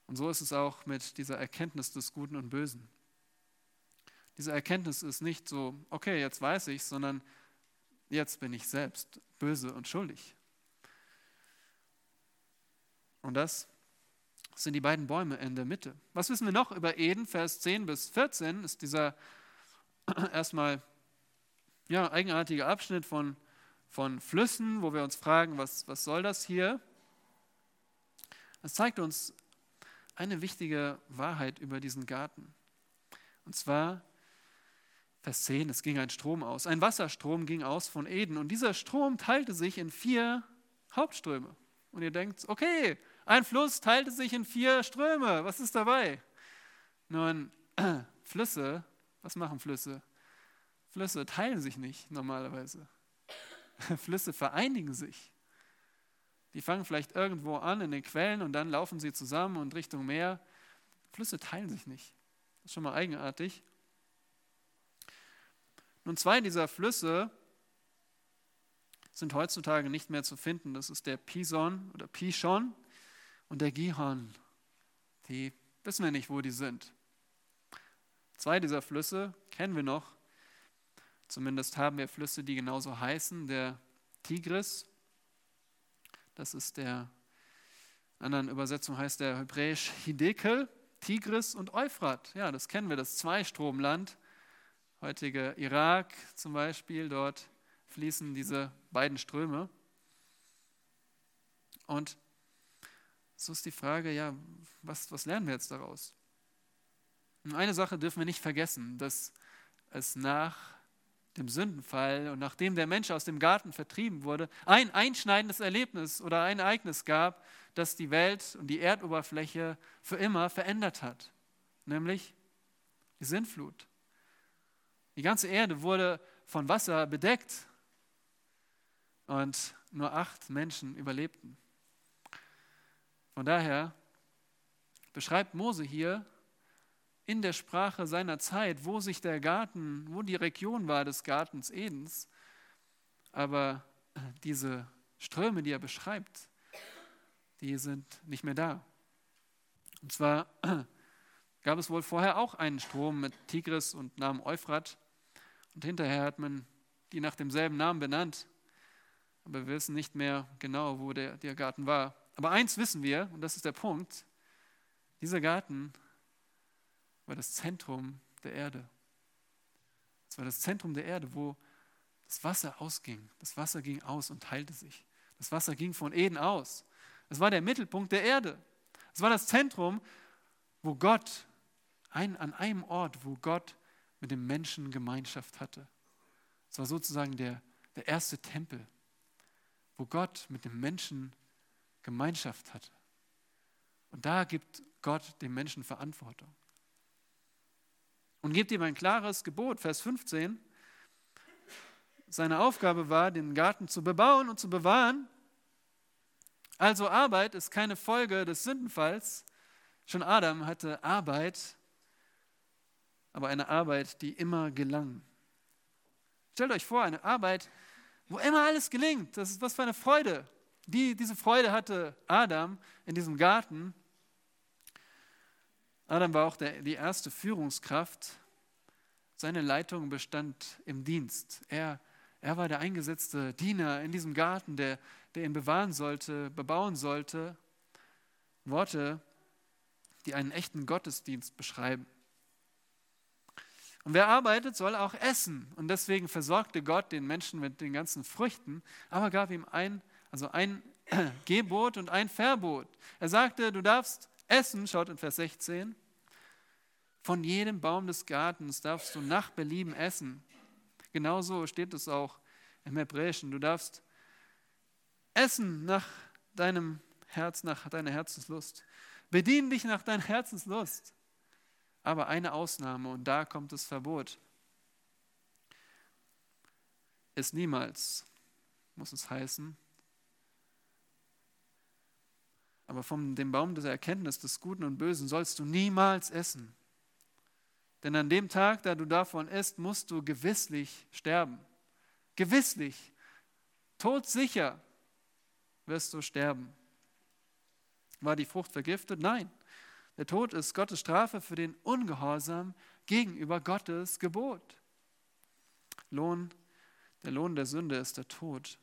Und so ist es auch mit dieser Erkenntnis des Guten und Bösen. diese Erkenntnis ist nicht so, okay, jetzt weiß ich, sondern jetzt bin ich selbst böse und schuldig. Und das sind die beiden Bäume in der Mitte. Was wissen wir noch über Eden? Vers 10 bis 14 ist dieser erstmal ja, eigenartige Abschnitt von, von Flüssen, wo wir uns fragen, was, was soll das hier? Es zeigt uns eine wichtige Wahrheit über diesen Garten. Und zwar Vers 10, es ging ein Strom aus. Ein Wasserstrom ging aus von Eden und dieser Strom teilte sich in vier Hauptströme. Und ihr denkt, okay, ein Fluss teilte sich in vier Ströme. Was ist dabei? Nun, Flüsse, was machen Flüsse? Flüsse teilen sich nicht normalerweise. Flüsse vereinigen sich. Die fangen vielleicht irgendwo an in den Quellen und dann laufen sie zusammen und Richtung Meer. Flüsse teilen sich nicht. Das ist schon mal eigenartig. Nun, zwei dieser Flüsse sind heutzutage nicht mehr zu finden. Das ist der Pison oder Pishon und der Gihon. Die wissen wir nicht, wo die sind. Zwei dieser Flüsse kennen wir noch. Zumindest haben wir Flüsse, die genauso heißen. Der Tigris, das ist der, in anderen Übersetzung heißt der hebräisch Hidekel, Tigris und Euphrat. Ja, das kennen wir, das Zweistromland. Heutige Irak zum Beispiel, dort fließen diese beiden Ströme. Und so ist die Frage, ja, was, was lernen wir jetzt daraus? Und eine Sache dürfen wir nicht vergessen, dass es nach dem Sündenfall und nachdem der Mensch aus dem Garten vertrieben wurde, ein einschneidendes Erlebnis oder ein Ereignis gab, das die Welt und die Erdoberfläche für immer verändert hat, nämlich die Sintflut. Die ganze Erde wurde von Wasser bedeckt und nur acht Menschen überlebten. Von daher beschreibt Mose hier in der Sprache seiner Zeit, wo sich der Garten, wo die Region war des Gartens Edens. Aber diese Ströme, die er beschreibt, die sind nicht mehr da. Und zwar gab es wohl vorher auch einen Strom mit Tigris und Namen Euphrat. Und hinterher hat man die nach demselben Namen benannt. Aber wir wissen nicht mehr genau, wo der, der Garten war. Aber eins wissen wir, und das ist der Punkt, dieser Garten war das Zentrum der Erde. Es war das Zentrum der Erde, wo das Wasser ausging. Das Wasser ging aus und teilte sich. Das Wasser ging von Eden aus. Es war der Mittelpunkt der Erde. Es war das Zentrum, wo Gott, ein, an einem Ort, wo Gott mit dem Menschen Gemeinschaft hatte. Es war sozusagen der, der erste Tempel, wo Gott mit dem Menschen Gemeinschaft hatte. Und da gibt Gott dem Menschen Verantwortung. Und gibt ihm ein klares Gebot, Vers 15. Seine Aufgabe war, den Garten zu bebauen und zu bewahren. Also Arbeit ist keine Folge des Sündenfalls. Schon Adam hatte Arbeit aber eine Arbeit, die immer gelang. Stellt euch vor, eine Arbeit, wo immer alles gelingt. Das ist was für eine Freude. Die, diese Freude hatte Adam in diesem Garten. Adam war auch der, die erste Führungskraft. Seine Leitung bestand im Dienst. Er, er war der eingesetzte Diener in diesem Garten, der, der ihn bewahren sollte, bebauen sollte. Worte, die einen echten Gottesdienst beschreiben. Und wer arbeitet, soll auch essen. Und deswegen versorgte Gott den Menschen mit den ganzen Früchten, aber gab ihm ein, also ein Gebot und ein Verbot. Er sagte, du darfst essen, schaut in Vers 16, von jedem Baum des Gartens darfst du nach Belieben essen. Genauso steht es auch im Hebräischen. Du darfst essen nach deinem Herz, nach deiner Herzenslust. Bedien dich nach deiner Herzenslust. Aber eine Ausnahme, und da kommt das Verbot. Ist niemals, muss es heißen. Aber von dem Baum der Erkenntnis des Guten und Bösen sollst du niemals essen. Denn an dem Tag, da du davon isst, musst du gewisslich sterben. Gewisslich, todsicher wirst du sterben. War die Frucht vergiftet? Nein. Der Tod ist Gottes Strafe für den Ungehorsam gegenüber Gottes Gebot. Lohn, der Lohn der Sünde ist der Tod.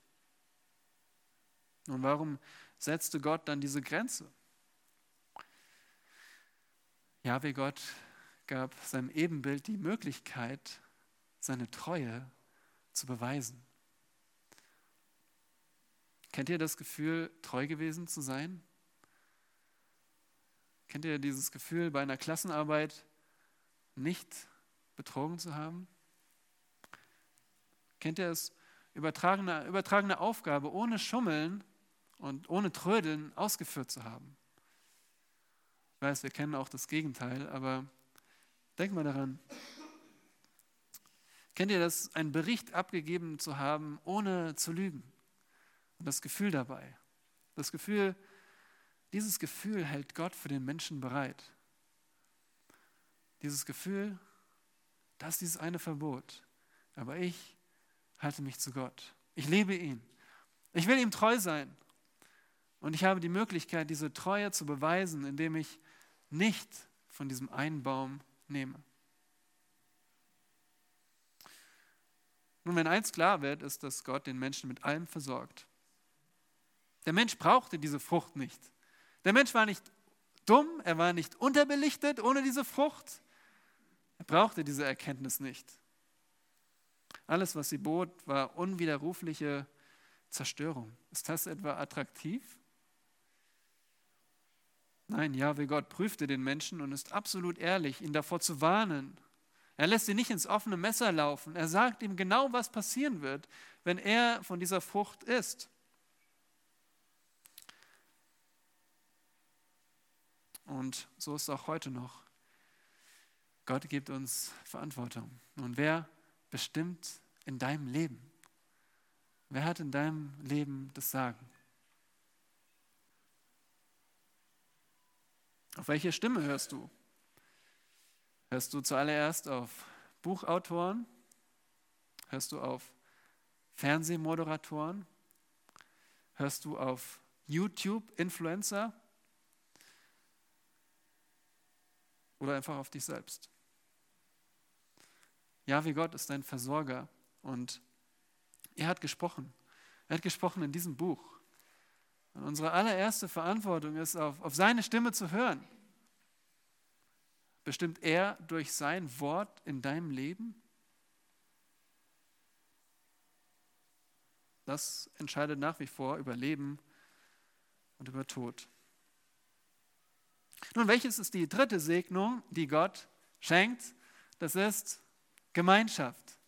Nun, warum setzte Gott dann diese Grenze? Ja, wie Gott gab seinem Ebenbild die Möglichkeit, seine Treue zu beweisen. Kennt ihr das Gefühl, treu gewesen zu sein? Kennt ihr dieses Gefühl, bei einer Klassenarbeit nicht betrogen zu haben? Kennt ihr es, übertragene, übertragene Aufgabe ohne Schummeln und ohne Trödeln ausgeführt zu haben? Ich weiß, wir kennen auch das Gegenteil, aber denk mal daran. Kennt ihr das, einen Bericht abgegeben zu haben, ohne zu lügen? Und das Gefühl dabei. Das Gefühl, dieses Gefühl hält Gott für den Menschen bereit. Dieses Gefühl, das ist dieses eine Verbot. Aber ich halte mich zu Gott. Ich liebe ihn. Ich will ihm treu sein. Und ich habe die Möglichkeit, diese Treue zu beweisen, indem ich nicht von diesem einen Baum nehme. Nun, wenn eins klar wird, ist, dass Gott den Menschen mit allem versorgt. Der Mensch brauchte diese Frucht nicht. Der Mensch war nicht dumm, er war nicht unterbelichtet ohne diese Frucht. Er brauchte diese Erkenntnis nicht. Alles, was sie bot, war unwiderrufliche Zerstörung. Ist das etwa attraktiv? Nein, Jahwe Gott prüfte den Menschen und ist absolut ehrlich, ihn davor zu warnen. Er lässt ihn nicht ins offene Messer laufen. Er sagt ihm genau, was passieren wird, wenn er von dieser Frucht isst. Und so ist es auch heute noch. Gott gibt uns Verantwortung. Und wer bestimmt in deinem Leben? Wer hat in deinem Leben das Sagen? Auf welche Stimme hörst du? Hörst du zuallererst auf Buchautoren? Hörst du auf Fernsehmoderatoren? Hörst du auf YouTube-Influencer? oder einfach auf dich selbst. Ja, wie Gott ist dein Versorger und er hat gesprochen. Er hat gesprochen in diesem Buch. Und unsere allererste Verantwortung ist, auf, auf seine Stimme zu hören. Bestimmt er durch sein Wort in deinem Leben? Das entscheidet nach wie vor über Leben und über Tod. Nun, welches ist die dritte Segnung, die Gott schenkt? Das ist Gemeinschaft.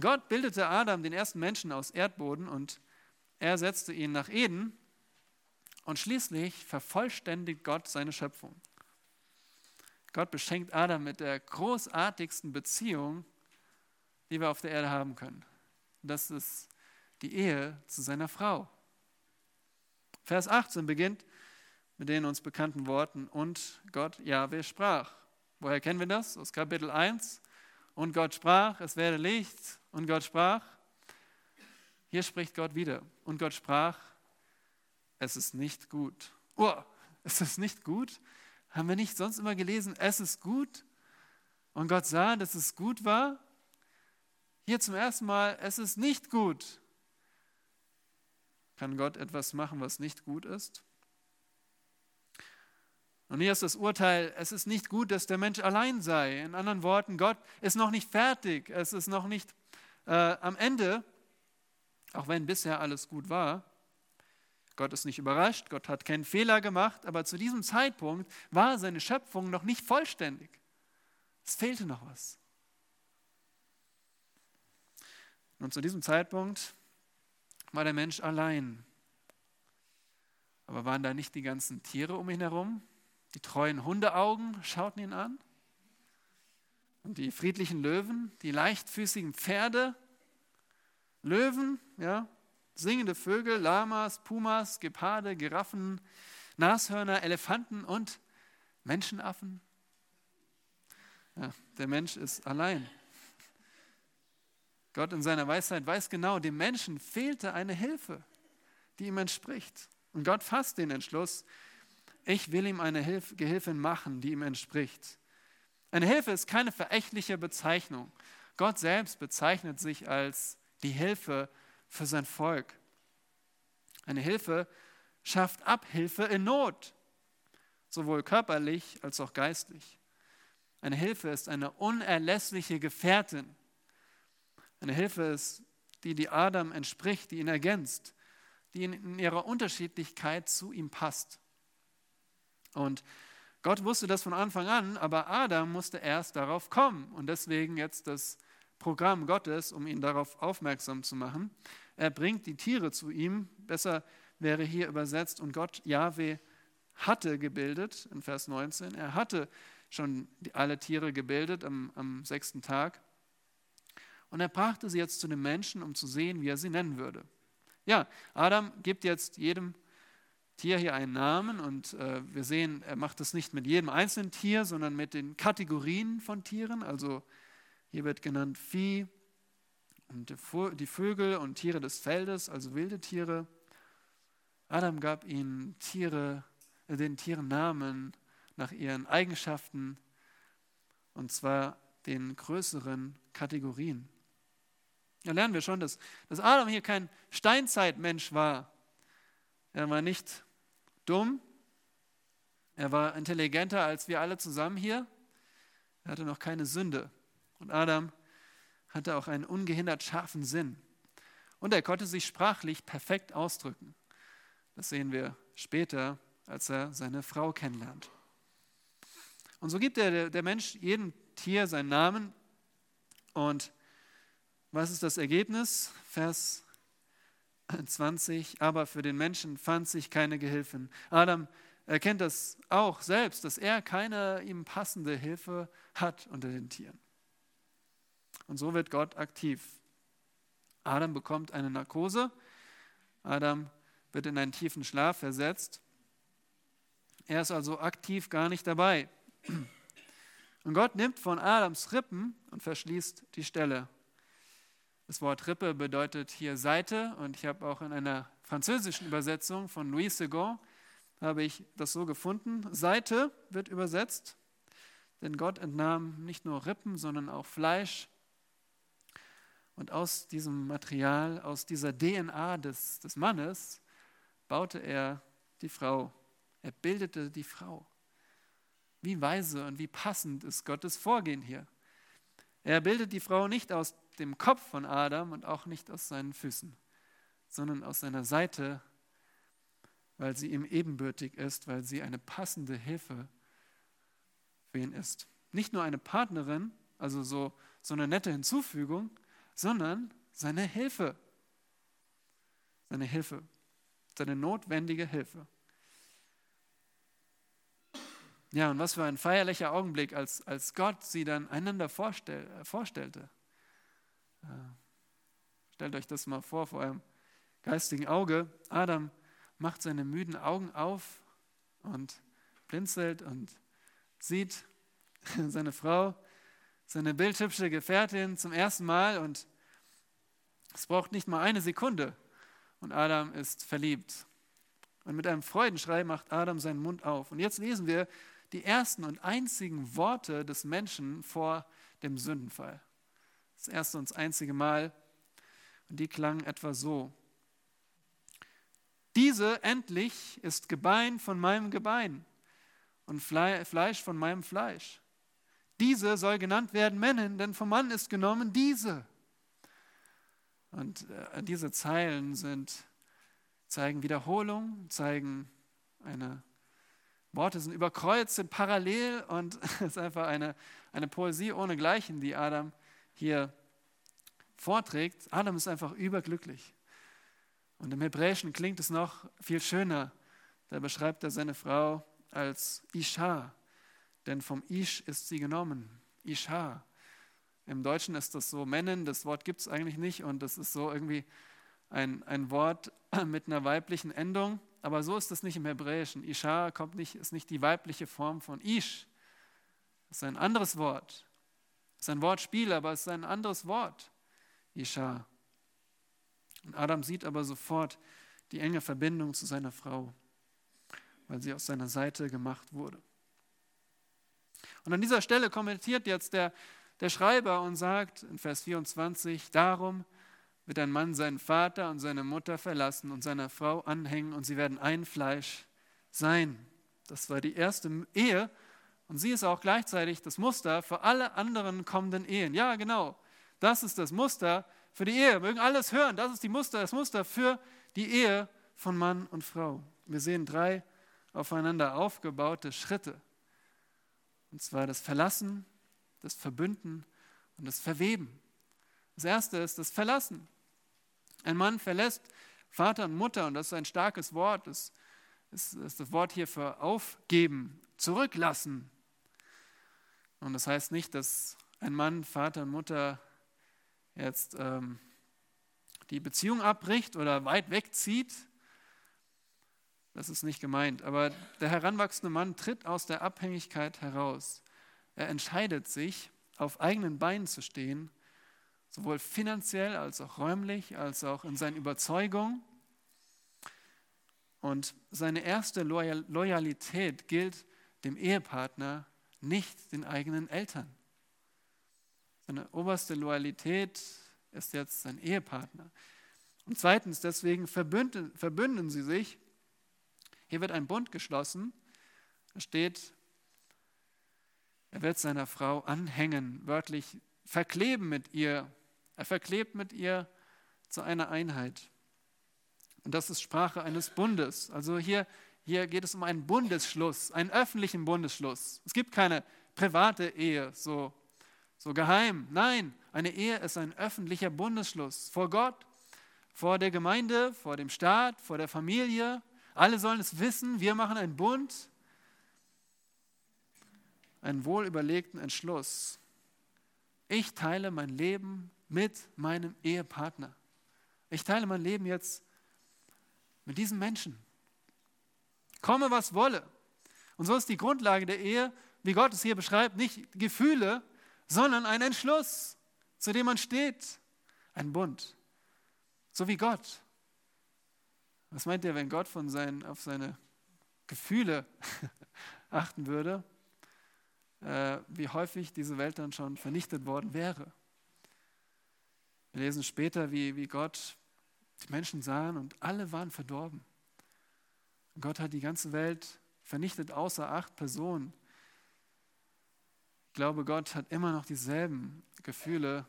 Gott bildete Adam, den ersten Menschen, aus Erdboden und er setzte ihn nach Eden und schließlich vervollständigt Gott seine Schöpfung. Gott beschenkt Adam mit der großartigsten Beziehung, die wir auf der Erde haben können. Das ist die Ehe zu seiner Frau. Vers 18 beginnt, mit den uns bekannten Worten und Gott Jahwe sprach. Woher kennen wir das? Aus Kapitel 1. Und Gott sprach, es werde Licht. Und Gott sprach, hier spricht Gott wieder. Und Gott sprach, es ist nicht gut. Oh, es ist nicht gut? Haben wir nicht sonst immer gelesen, es ist gut? Und Gott sah, dass es gut war? Hier zum ersten Mal, es ist nicht gut. Kann Gott etwas machen, was nicht gut ist? Und hier ist das Urteil, es ist nicht gut, dass der Mensch allein sei. In anderen Worten, Gott ist noch nicht fertig, es ist noch nicht äh, am Ende, auch wenn bisher alles gut war. Gott ist nicht überrascht, Gott hat keinen Fehler gemacht, aber zu diesem Zeitpunkt war seine Schöpfung noch nicht vollständig. Es fehlte noch was. Und zu diesem Zeitpunkt war der Mensch allein. Aber waren da nicht die ganzen Tiere um ihn herum? Die treuen Hundeaugen schauten ihn an. Und die friedlichen Löwen, die leichtfüßigen Pferde, Löwen, ja, singende Vögel, Lamas, Pumas, Geparde, Giraffen, Nashörner, Elefanten und Menschenaffen. Ja, der Mensch ist allein. Gott in seiner Weisheit weiß genau, dem Menschen fehlte eine Hilfe, die ihm entspricht. Und Gott fasst den Entschluss, ich will ihm eine Hilf Gehilfin machen, die ihm entspricht. Eine Hilfe ist keine verächtliche Bezeichnung. Gott selbst bezeichnet sich als die Hilfe für sein Volk. Eine Hilfe schafft Abhilfe in Not, sowohl körperlich als auch geistlich. Eine Hilfe ist eine unerlässliche Gefährtin. Eine Hilfe ist die, die Adam entspricht, die ihn ergänzt, die in ihrer Unterschiedlichkeit zu ihm passt. Und Gott wusste das von Anfang an, aber Adam musste erst darauf kommen. Und deswegen jetzt das Programm Gottes, um ihn darauf aufmerksam zu machen. Er bringt die Tiere zu ihm. Besser wäre hier übersetzt, und Gott, Yahweh, hatte gebildet, in Vers 19. Er hatte schon alle Tiere gebildet am, am sechsten Tag. Und er brachte sie jetzt zu den Menschen, um zu sehen, wie er sie nennen würde. Ja, Adam gibt jetzt jedem Tier hier einen Namen und äh, wir sehen, er macht das nicht mit jedem einzelnen Tier, sondern mit den Kategorien von Tieren. Also hier wird genannt Vieh und die Vögel und Tiere des Feldes, also wilde Tiere. Adam gab ihnen Tiere, äh, den Tieren Namen nach ihren Eigenschaften und zwar den größeren Kategorien. Da lernen wir schon, dass, dass Adam hier kein Steinzeitmensch war. Er war nicht dumm, er war intelligenter als wir alle zusammen hier. Er hatte noch keine Sünde. Und Adam hatte auch einen ungehindert scharfen Sinn. Und er konnte sich sprachlich perfekt ausdrücken. Das sehen wir später, als er seine Frau kennenlernt. Und so gibt der, der Mensch jedem Tier seinen Namen und was ist das Ergebnis? Vers 20. Aber für den Menschen fand sich keine Gehilfen. Adam erkennt das auch selbst, dass er keine ihm passende Hilfe hat unter den Tieren. Und so wird Gott aktiv. Adam bekommt eine Narkose. Adam wird in einen tiefen Schlaf versetzt. Er ist also aktiv gar nicht dabei. Und Gott nimmt von Adams Rippen und verschließt die Stelle. Das Wort Rippe bedeutet hier Seite und ich habe auch in einer französischen Übersetzung von Louis Segond habe ich das so gefunden. Seite wird übersetzt, denn Gott entnahm nicht nur Rippen, sondern auch Fleisch. Und aus diesem Material, aus dieser DNA des, des Mannes, baute er die Frau. Er bildete die Frau. Wie weise und wie passend ist Gottes Vorgehen hier. Er bildet die Frau nicht aus dem Kopf von Adam und auch nicht aus seinen Füßen, sondern aus seiner Seite, weil sie ihm ebenbürtig ist, weil sie eine passende Hilfe für ihn ist. Nicht nur eine Partnerin, also so, so eine nette Hinzufügung, sondern seine Hilfe. Seine Hilfe, seine notwendige Hilfe. Ja, und was für ein feierlicher Augenblick, als, als Gott sie dann einander vorstell, vorstellte. Stellt euch das mal vor, vor eurem geistigen Auge. Adam macht seine müden Augen auf und blinzelt und sieht seine Frau, seine bildhübsche Gefährtin zum ersten Mal und es braucht nicht mal eine Sekunde und Adam ist verliebt. Und mit einem Freudenschrei macht Adam seinen Mund auf. Und jetzt lesen wir die ersten und einzigen Worte des Menschen vor dem Sündenfall. Das erste und das einzige Mal. Und die klangen etwa so. Diese endlich ist Gebein von meinem Gebein und Fleisch von meinem Fleisch. Diese soll genannt werden Männin, denn vom Mann ist genommen diese. Und äh, diese Zeilen sind, zeigen Wiederholung, zeigen eine, Worte sind überkreuzt, sind parallel und es ist einfach eine, eine Poesie ohne Gleichen, die Adam hier vorträgt, Adam ist einfach überglücklich. Und im Hebräischen klingt es noch viel schöner. Da beschreibt er seine Frau als Isha, denn vom Ish ist sie genommen. Isha. Im Deutschen ist das so Männin, das Wort gibt es eigentlich nicht und das ist so irgendwie ein, ein Wort mit einer weiblichen Endung. Aber so ist es nicht im Hebräischen. Isha kommt nicht, ist nicht die weibliche Form von Ish. Das ist ein anderes Wort. Das ist ein Wortspiel, aber es ist ein anderes Wort. Isha. Und Adam sieht aber sofort die enge Verbindung zu seiner Frau. weil sie aus seiner Seite gemacht wurde. Und an dieser Stelle kommentiert jetzt der, der Schreiber und sagt in Vers 24, darum wird ein Mann seinen Vater und seine Mutter verlassen und seiner Frau anhängen und sie werden ein Fleisch sein. Das war die erste Ehe und sie ist auch gleichzeitig das Muster für alle anderen kommenden Ehen. Ja, genau. Das ist das Muster für die Ehe. Mögen alles hören. Das ist die Muster, das Muster für die Ehe von Mann und Frau. Wir sehen drei aufeinander aufgebaute Schritte. Und zwar das Verlassen, das Verbünden und das Verweben. Das erste ist das Verlassen. Ein Mann verlässt Vater und Mutter, und das ist ein starkes Wort, das ist, das Wort hier für aufgeben, zurücklassen. Und das heißt nicht, dass ein Mann Vater und Mutter jetzt ähm, die Beziehung abbricht oder weit wegzieht. Das ist nicht gemeint. Aber der heranwachsende Mann tritt aus der Abhängigkeit heraus. Er entscheidet sich, auf eigenen Beinen zu stehen, sowohl finanziell als auch räumlich, als auch in seinen Überzeugungen. Und seine erste Loyalität gilt dem Ehepartner, nicht den eigenen Eltern. Seine oberste Loyalität ist jetzt sein Ehepartner. Und zweitens, deswegen verbünden, verbünden sie sich. Hier wird ein Bund geschlossen. Da steht, er wird seiner Frau anhängen, wörtlich verkleben mit ihr. Er verklebt mit ihr zu einer Einheit. Und das ist Sprache eines Bundes. Also hier, hier geht es um einen Bundesschluss, einen öffentlichen Bundesschluss. Es gibt keine private Ehe, so, so geheim. Nein, eine Ehe ist ein öffentlicher Bundesschluss vor Gott, vor der Gemeinde, vor dem Staat, vor der Familie. Alle sollen es wissen, wir machen einen Bund, einen wohlüberlegten Entschluss. Ich teile mein Leben mit meinem Ehepartner. Ich teile mein Leben jetzt mit diesem Menschen. Komme, was wolle. Und so ist die Grundlage der Ehe, wie Gott es hier beschreibt, nicht Gefühle, sondern ein Entschluss, zu dem man steht. Ein Bund. So wie Gott. Was meint ihr, wenn Gott von seinen, auf seine Gefühle achten würde? Äh, wie häufig diese Welt dann schon vernichtet worden wäre. Wir lesen später, wie, wie Gott die Menschen sahen und alle waren verdorben. Und Gott hat die ganze Welt vernichtet, außer acht Personen. Ich glaube, Gott hat immer noch dieselben Gefühle.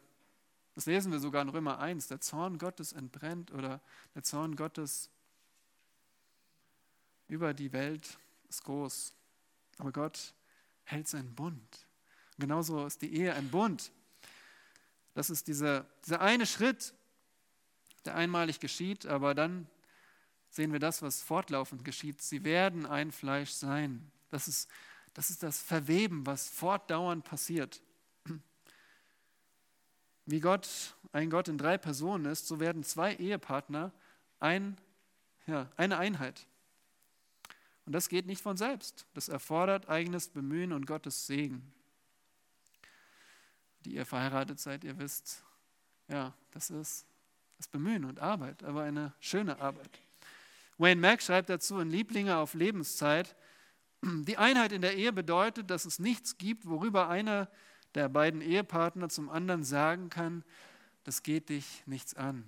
Das lesen wir sogar in Römer 1. Der Zorn Gottes entbrennt oder der Zorn Gottes über die Welt ist groß. Aber Gott hält seinen Bund. Und genauso ist die Ehe ein Bund. Das ist dieser, dieser eine Schritt, der einmalig geschieht, aber dann sehen wir das, was fortlaufend geschieht. Sie werden ein Fleisch sein. Das ist das, ist das Verweben, was fortdauernd passiert. Wie Gott ein Gott in drei Personen ist, so werden zwei Ehepartner ein, ja, eine Einheit. Und das geht nicht von selbst. Das erfordert eigenes Bemühen und Gottes Segen. Die ihr verheiratet seid, ihr wisst, ja, das ist das Bemühen und Arbeit, aber eine schöne Arbeit. Wayne Mack schreibt dazu in Lieblinge auf Lebenszeit, die Einheit in der Ehe bedeutet, dass es nichts gibt, worüber einer der beiden Ehepartner zum anderen sagen kann, das geht dich nichts an.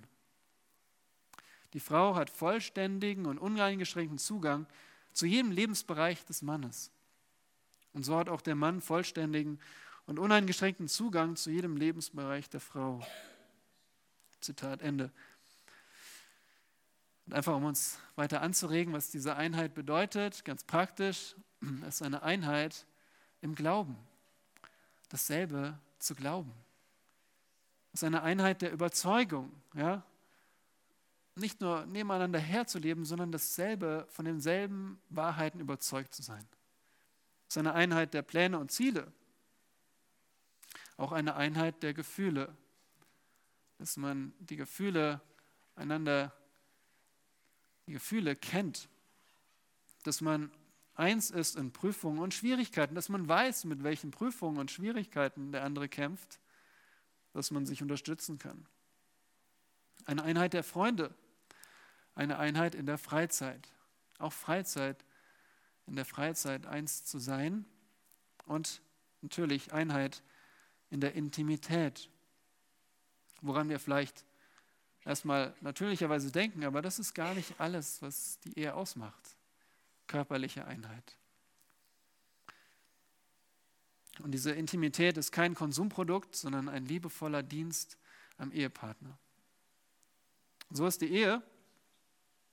Die Frau hat vollständigen und uneingeschränkten Zugang zu jedem Lebensbereich des Mannes. Und so hat auch der Mann vollständigen und uneingeschränkten Zugang zu jedem Lebensbereich der Frau. Zitat Ende. Und einfach um uns weiter anzuregen, was diese Einheit bedeutet, ganz praktisch, es ist eine Einheit im Glauben. Dasselbe zu glauben. Es ist eine Einheit der Überzeugung. Ja? Nicht nur nebeneinander herzuleben, sondern dasselbe, von denselben Wahrheiten überzeugt zu sein. Es ist eine Einheit der Pläne und Ziele, auch eine Einheit der Gefühle, dass man die Gefühle einander, die Gefühle kennt, dass man eins ist in Prüfungen und Schwierigkeiten, dass man weiß, mit welchen Prüfungen und Schwierigkeiten der andere kämpft, dass man sich unterstützen kann. Eine Einheit der Freunde, eine Einheit in der Freizeit. Auch Freizeit in der Freizeit eins zu sein und natürlich Einheit in der Intimität, woran wir vielleicht erstmal natürlicherweise denken, aber das ist gar nicht alles, was die Ehe ausmacht. Körperliche Einheit. Und diese Intimität ist kein Konsumprodukt, sondern ein liebevoller Dienst am Ehepartner. So ist die Ehe,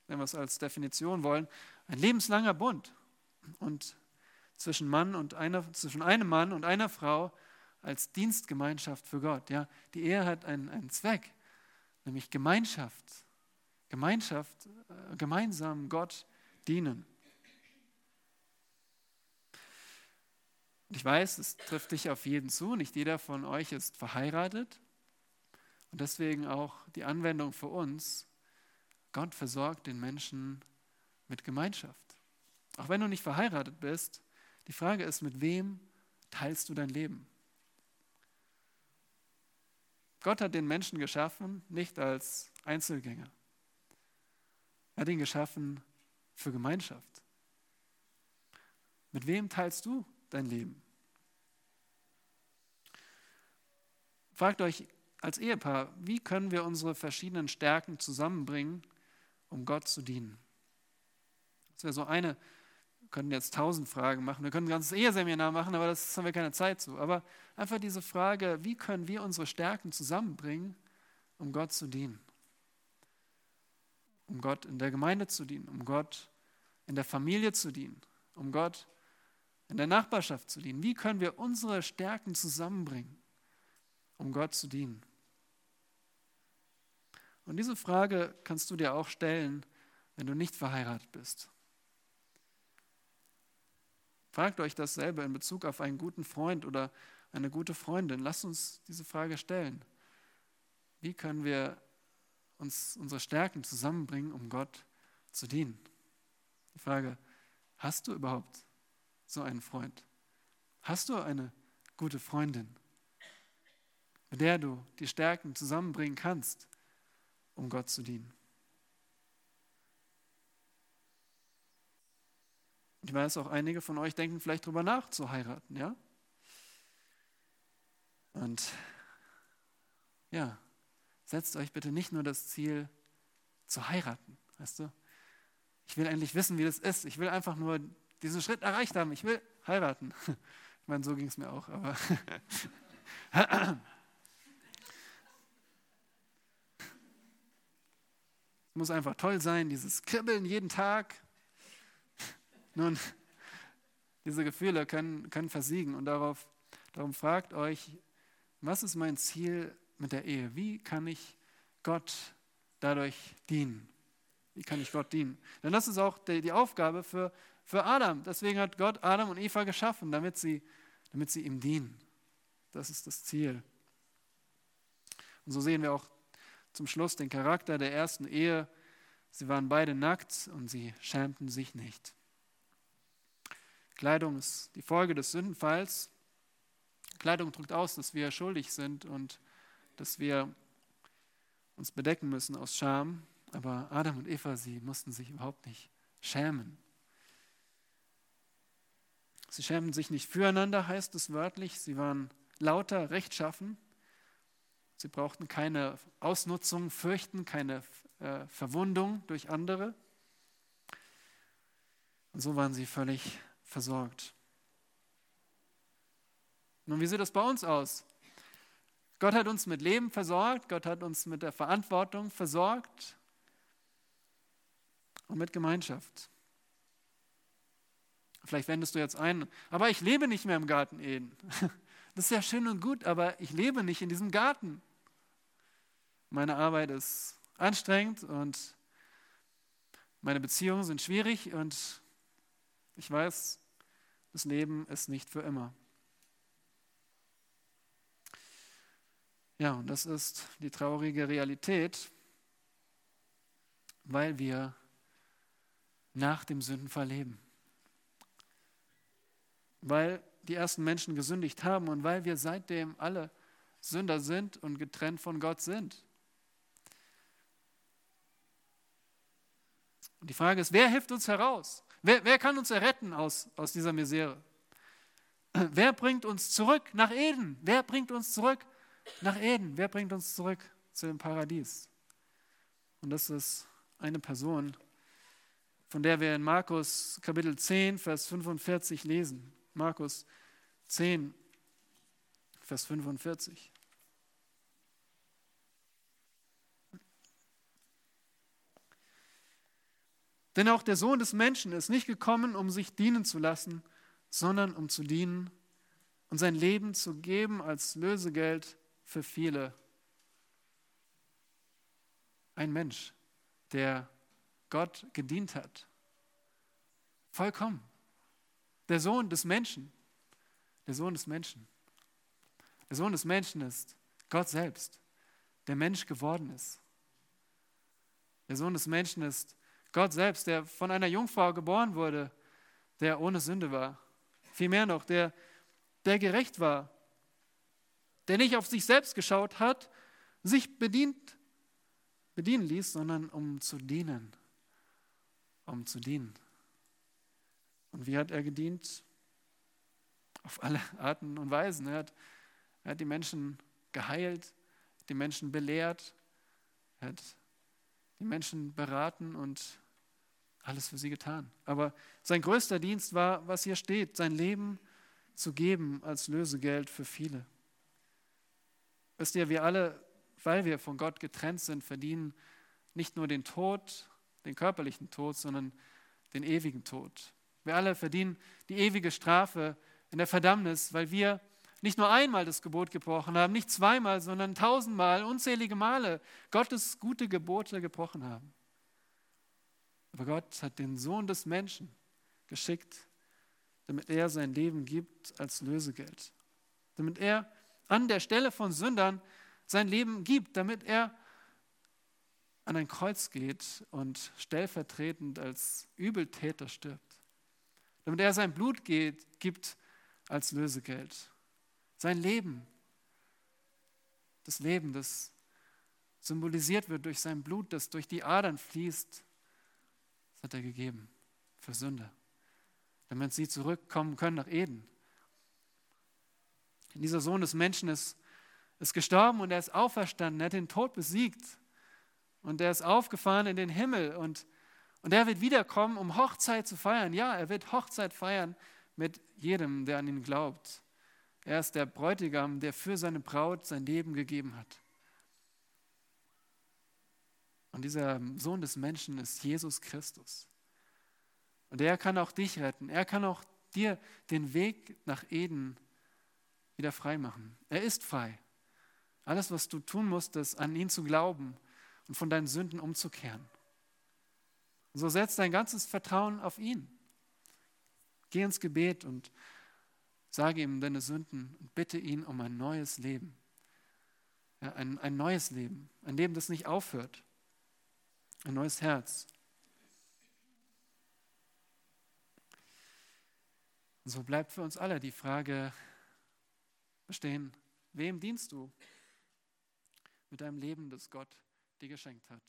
wenn wir es als Definition wollen, ein lebenslanger Bund. Und zwischen, Mann und einer, zwischen einem Mann und einer Frau als Dienstgemeinschaft für Gott. Ja, die Ehe hat einen, einen Zweck, nämlich Gemeinschaft. Gemeinschaft, äh, gemeinsam Gott dienen. Und ich weiß, es trifft dich auf jeden zu. Nicht jeder von euch ist verheiratet. Und deswegen auch die Anwendung für uns. Gott versorgt den Menschen mit Gemeinschaft. Auch wenn du nicht verheiratet bist, die Frage ist, mit wem teilst du dein Leben? Gott hat den Menschen geschaffen, nicht als Einzelgänger. Er hat ihn geschaffen für Gemeinschaft. Mit wem teilst du dein Leben? Fragt euch als Ehepaar, wie können wir unsere verschiedenen Stärken zusammenbringen, um Gott zu dienen? Das wäre so eine, wir können jetzt tausend Fragen machen, wir können ein ganzes Eheseminar machen, aber das haben wir keine Zeit zu. Aber einfach diese Frage, wie können wir unsere Stärken zusammenbringen, um Gott zu dienen? Um Gott in der Gemeinde zu dienen, um Gott in der Familie zu dienen, um Gott in der Nachbarschaft zu dienen. Wie können wir unsere Stärken zusammenbringen, um Gott zu dienen? Und diese Frage kannst du dir auch stellen, wenn du nicht verheiratet bist. Fragt euch dasselbe in Bezug auf einen guten Freund oder eine gute Freundin. Lasst uns diese Frage stellen. Wie können wir uns unsere Stärken zusammenbringen, um Gott zu dienen? Die Frage, hast du überhaupt so einen Freund? Hast du eine gute Freundin, mit der du die Stärken zusammenbringen kannst, um Gott zu dienen? Ich weiß auch, einige von euch denken vielleicht darüber nach, zu heiraten, ja? Und ja, setzt euch bitte nicht nur das Ziel, zu heiraten, weißt du? Ich will endlich wissen, wie das ist. Ich will einfach nur diesen Schritt erreicht haben. Ich will heiraten. Ich meine, so ging es mir auch, aber. es muss einfach toll sein, dieses Kribbeln jeden Tag. Nun, diese Gefühle können, können versiegen und darauf, darum fragt euch, was ist mein Ziel mit der Ehe? Wie kann ich Gott dadurch dienen? Wie kann ich Gott dienen? Denn das ist auch die, die Aufgabe für, für Adam. Deswegen hat Gott Adam und Eva geschaffen, damit sie, damit sie ihm dienen. Das ist das Ziel. Und so sehen wir auch zum Schluss den Charakter der ersten Ehe. Sie waren beide nackt und sie schämten sich nicht. Kleidung ist die Folge des Sündenfalls. Kleidung drückt aus, dass wir schuldig sind und dass wir uns bedecken müssen aus Scham. Aber Adam und Eva, sie mussten sich überhaupt nicht schämen. Sie schämten sich nicht füreinander, heißt es wörtlich. Sie waren lauter, rechtschaffen. Sie brauchten keine Ausnutzung fürchten, keine äh, Verwundung durch andere. Und so waren sie völlig versorgt. Nun, wie sieht das bei uns aus? Gott hat uns mit Leben versorgt, Gott hat uns mit der Verantwortung versorgt und mit Gemeinschaft. Vielleicht wendest du jetzt ein, aber ich lebe nicht mehr im Garten Eden. Das ist ja schön und gut, aber ich lebe nicht in diesem Garten. Meine Arbeit ist anstrengend und meine Beziehungen sind schwierig und ich weiß, das Leben ist nicht für immer. Ja, und das ist die traurige Realität, weil wir nach dem Sündenfall leben. Weil die ersten Menschen gesündigt haben und weil wir seitdem alle Sünder sind und getrennt von Gott sind. Und die Frage ist, wer hilft uns heraus? Wer, wer kann uns erretten aus, aus dieser Misere? Wer bringt uns zurück nach Eden? Wer bringt uns zurück nach Eden? Wer bringt uns zurück zu dem Paradies? Und das ist eine Person, von der wir in Markus Kapitel 10, Vers 45 lesen. Markus 10, Vers 45. Denn auch der Sohn des Menschen ist nicht gekommen, um sich dienen zu lassen, sondern um zu dienen und sein Leben zu geben als Lösegeld für viele. Ein Mensch, der Gott gedient hat. Vollkommen. Der Sohn des Menschen. Der Sohn des Menschen. Der Sohn des Menschen ist Gott selbst, der Mensch geworden ist. Der Sohn des Menschen ist Gott selbst, der von einer Jungfrau geboren wurde, der ohne Sünde war. Vielmehr noch, der, der gerecht war, der nicht auf sich selbst geschaut hat, sich bedient, bedienen ließ, sondern um zu dienen. Um zu dienen. Und wie hat er gedient? Auf alle Arten und Weisen. Er hat, er hat die Menschen geheilt, die Menschen belehrt, er hat die Menschen beraten und alles für sie getan. Aber sein größter Dienst war, was hier steht, sein Leben zu geben als Lösegeld für viele. Wisst ihr, wir alle, weil wir von Gott getrennt sind, verdienen nicht nur den Tod, den körperlichen Tod, sondern den ewigen Tod. Wir alle verdienen die ewige Strafe in der Verdammnis, weil wir nicht nur einmal das Gebot gebrochen haben, nicht zweimal, sondern tausendmal, unzählige Male Gottes gute Gebote gebrochen haben. Aber Gott hat den Sohn des Menschen geschickt, damit er sein Leben gibt als Lösegeld. Damit er an der Stelle von Sündern sein Leben gibt, damit er an ein Kreuz geht und stellvertretend als Übeltäter stirbt. Damit er sein Blut geht, gibt als Lösegeld. Sein Leben, das Leben, das symbolisiert wird durch sein Blut, das durch die Adern fließt, das hat er gegeben für Sünde, damit sie zurückkommen können nach Eden. Dieser Sohn des Menschen ist, ist gestorben und er ist auferstanden, er hat den Tod besiegt und er ist aufgefahren in den Himmel und, und er wird wiederkommen, um Hochzeit zu feiern. Ja, er wird Hochzeit feiern mit jedem, der an ihn glaubt. Er ist der Bräutigam, der für seine Braut sein Leben gegeben hat. Und dieser Sohn des Menschen ist Jesus Christus. Und er kann auch dich retten. Er kann auch dir den Weg nach Eden wieder frei machen. Er ist frei. Alles, was du tun musst, ist an ihn zu glauben und von deinen Sünden umzukehren. Und so setz dein ganzes Vertrauen auf ihn. Geh ins Gebet und Sage ihm deine Sünden und bitte ihn um ein neues Leben. Ja, ein, ein neues Leben, ein Leben, das nicht aufhört. Ein neues Herz. Und so bleibt für uns alle die Frage bestehen, wem dienst du mit deinem Leben, das Gott dir geschenkt hat?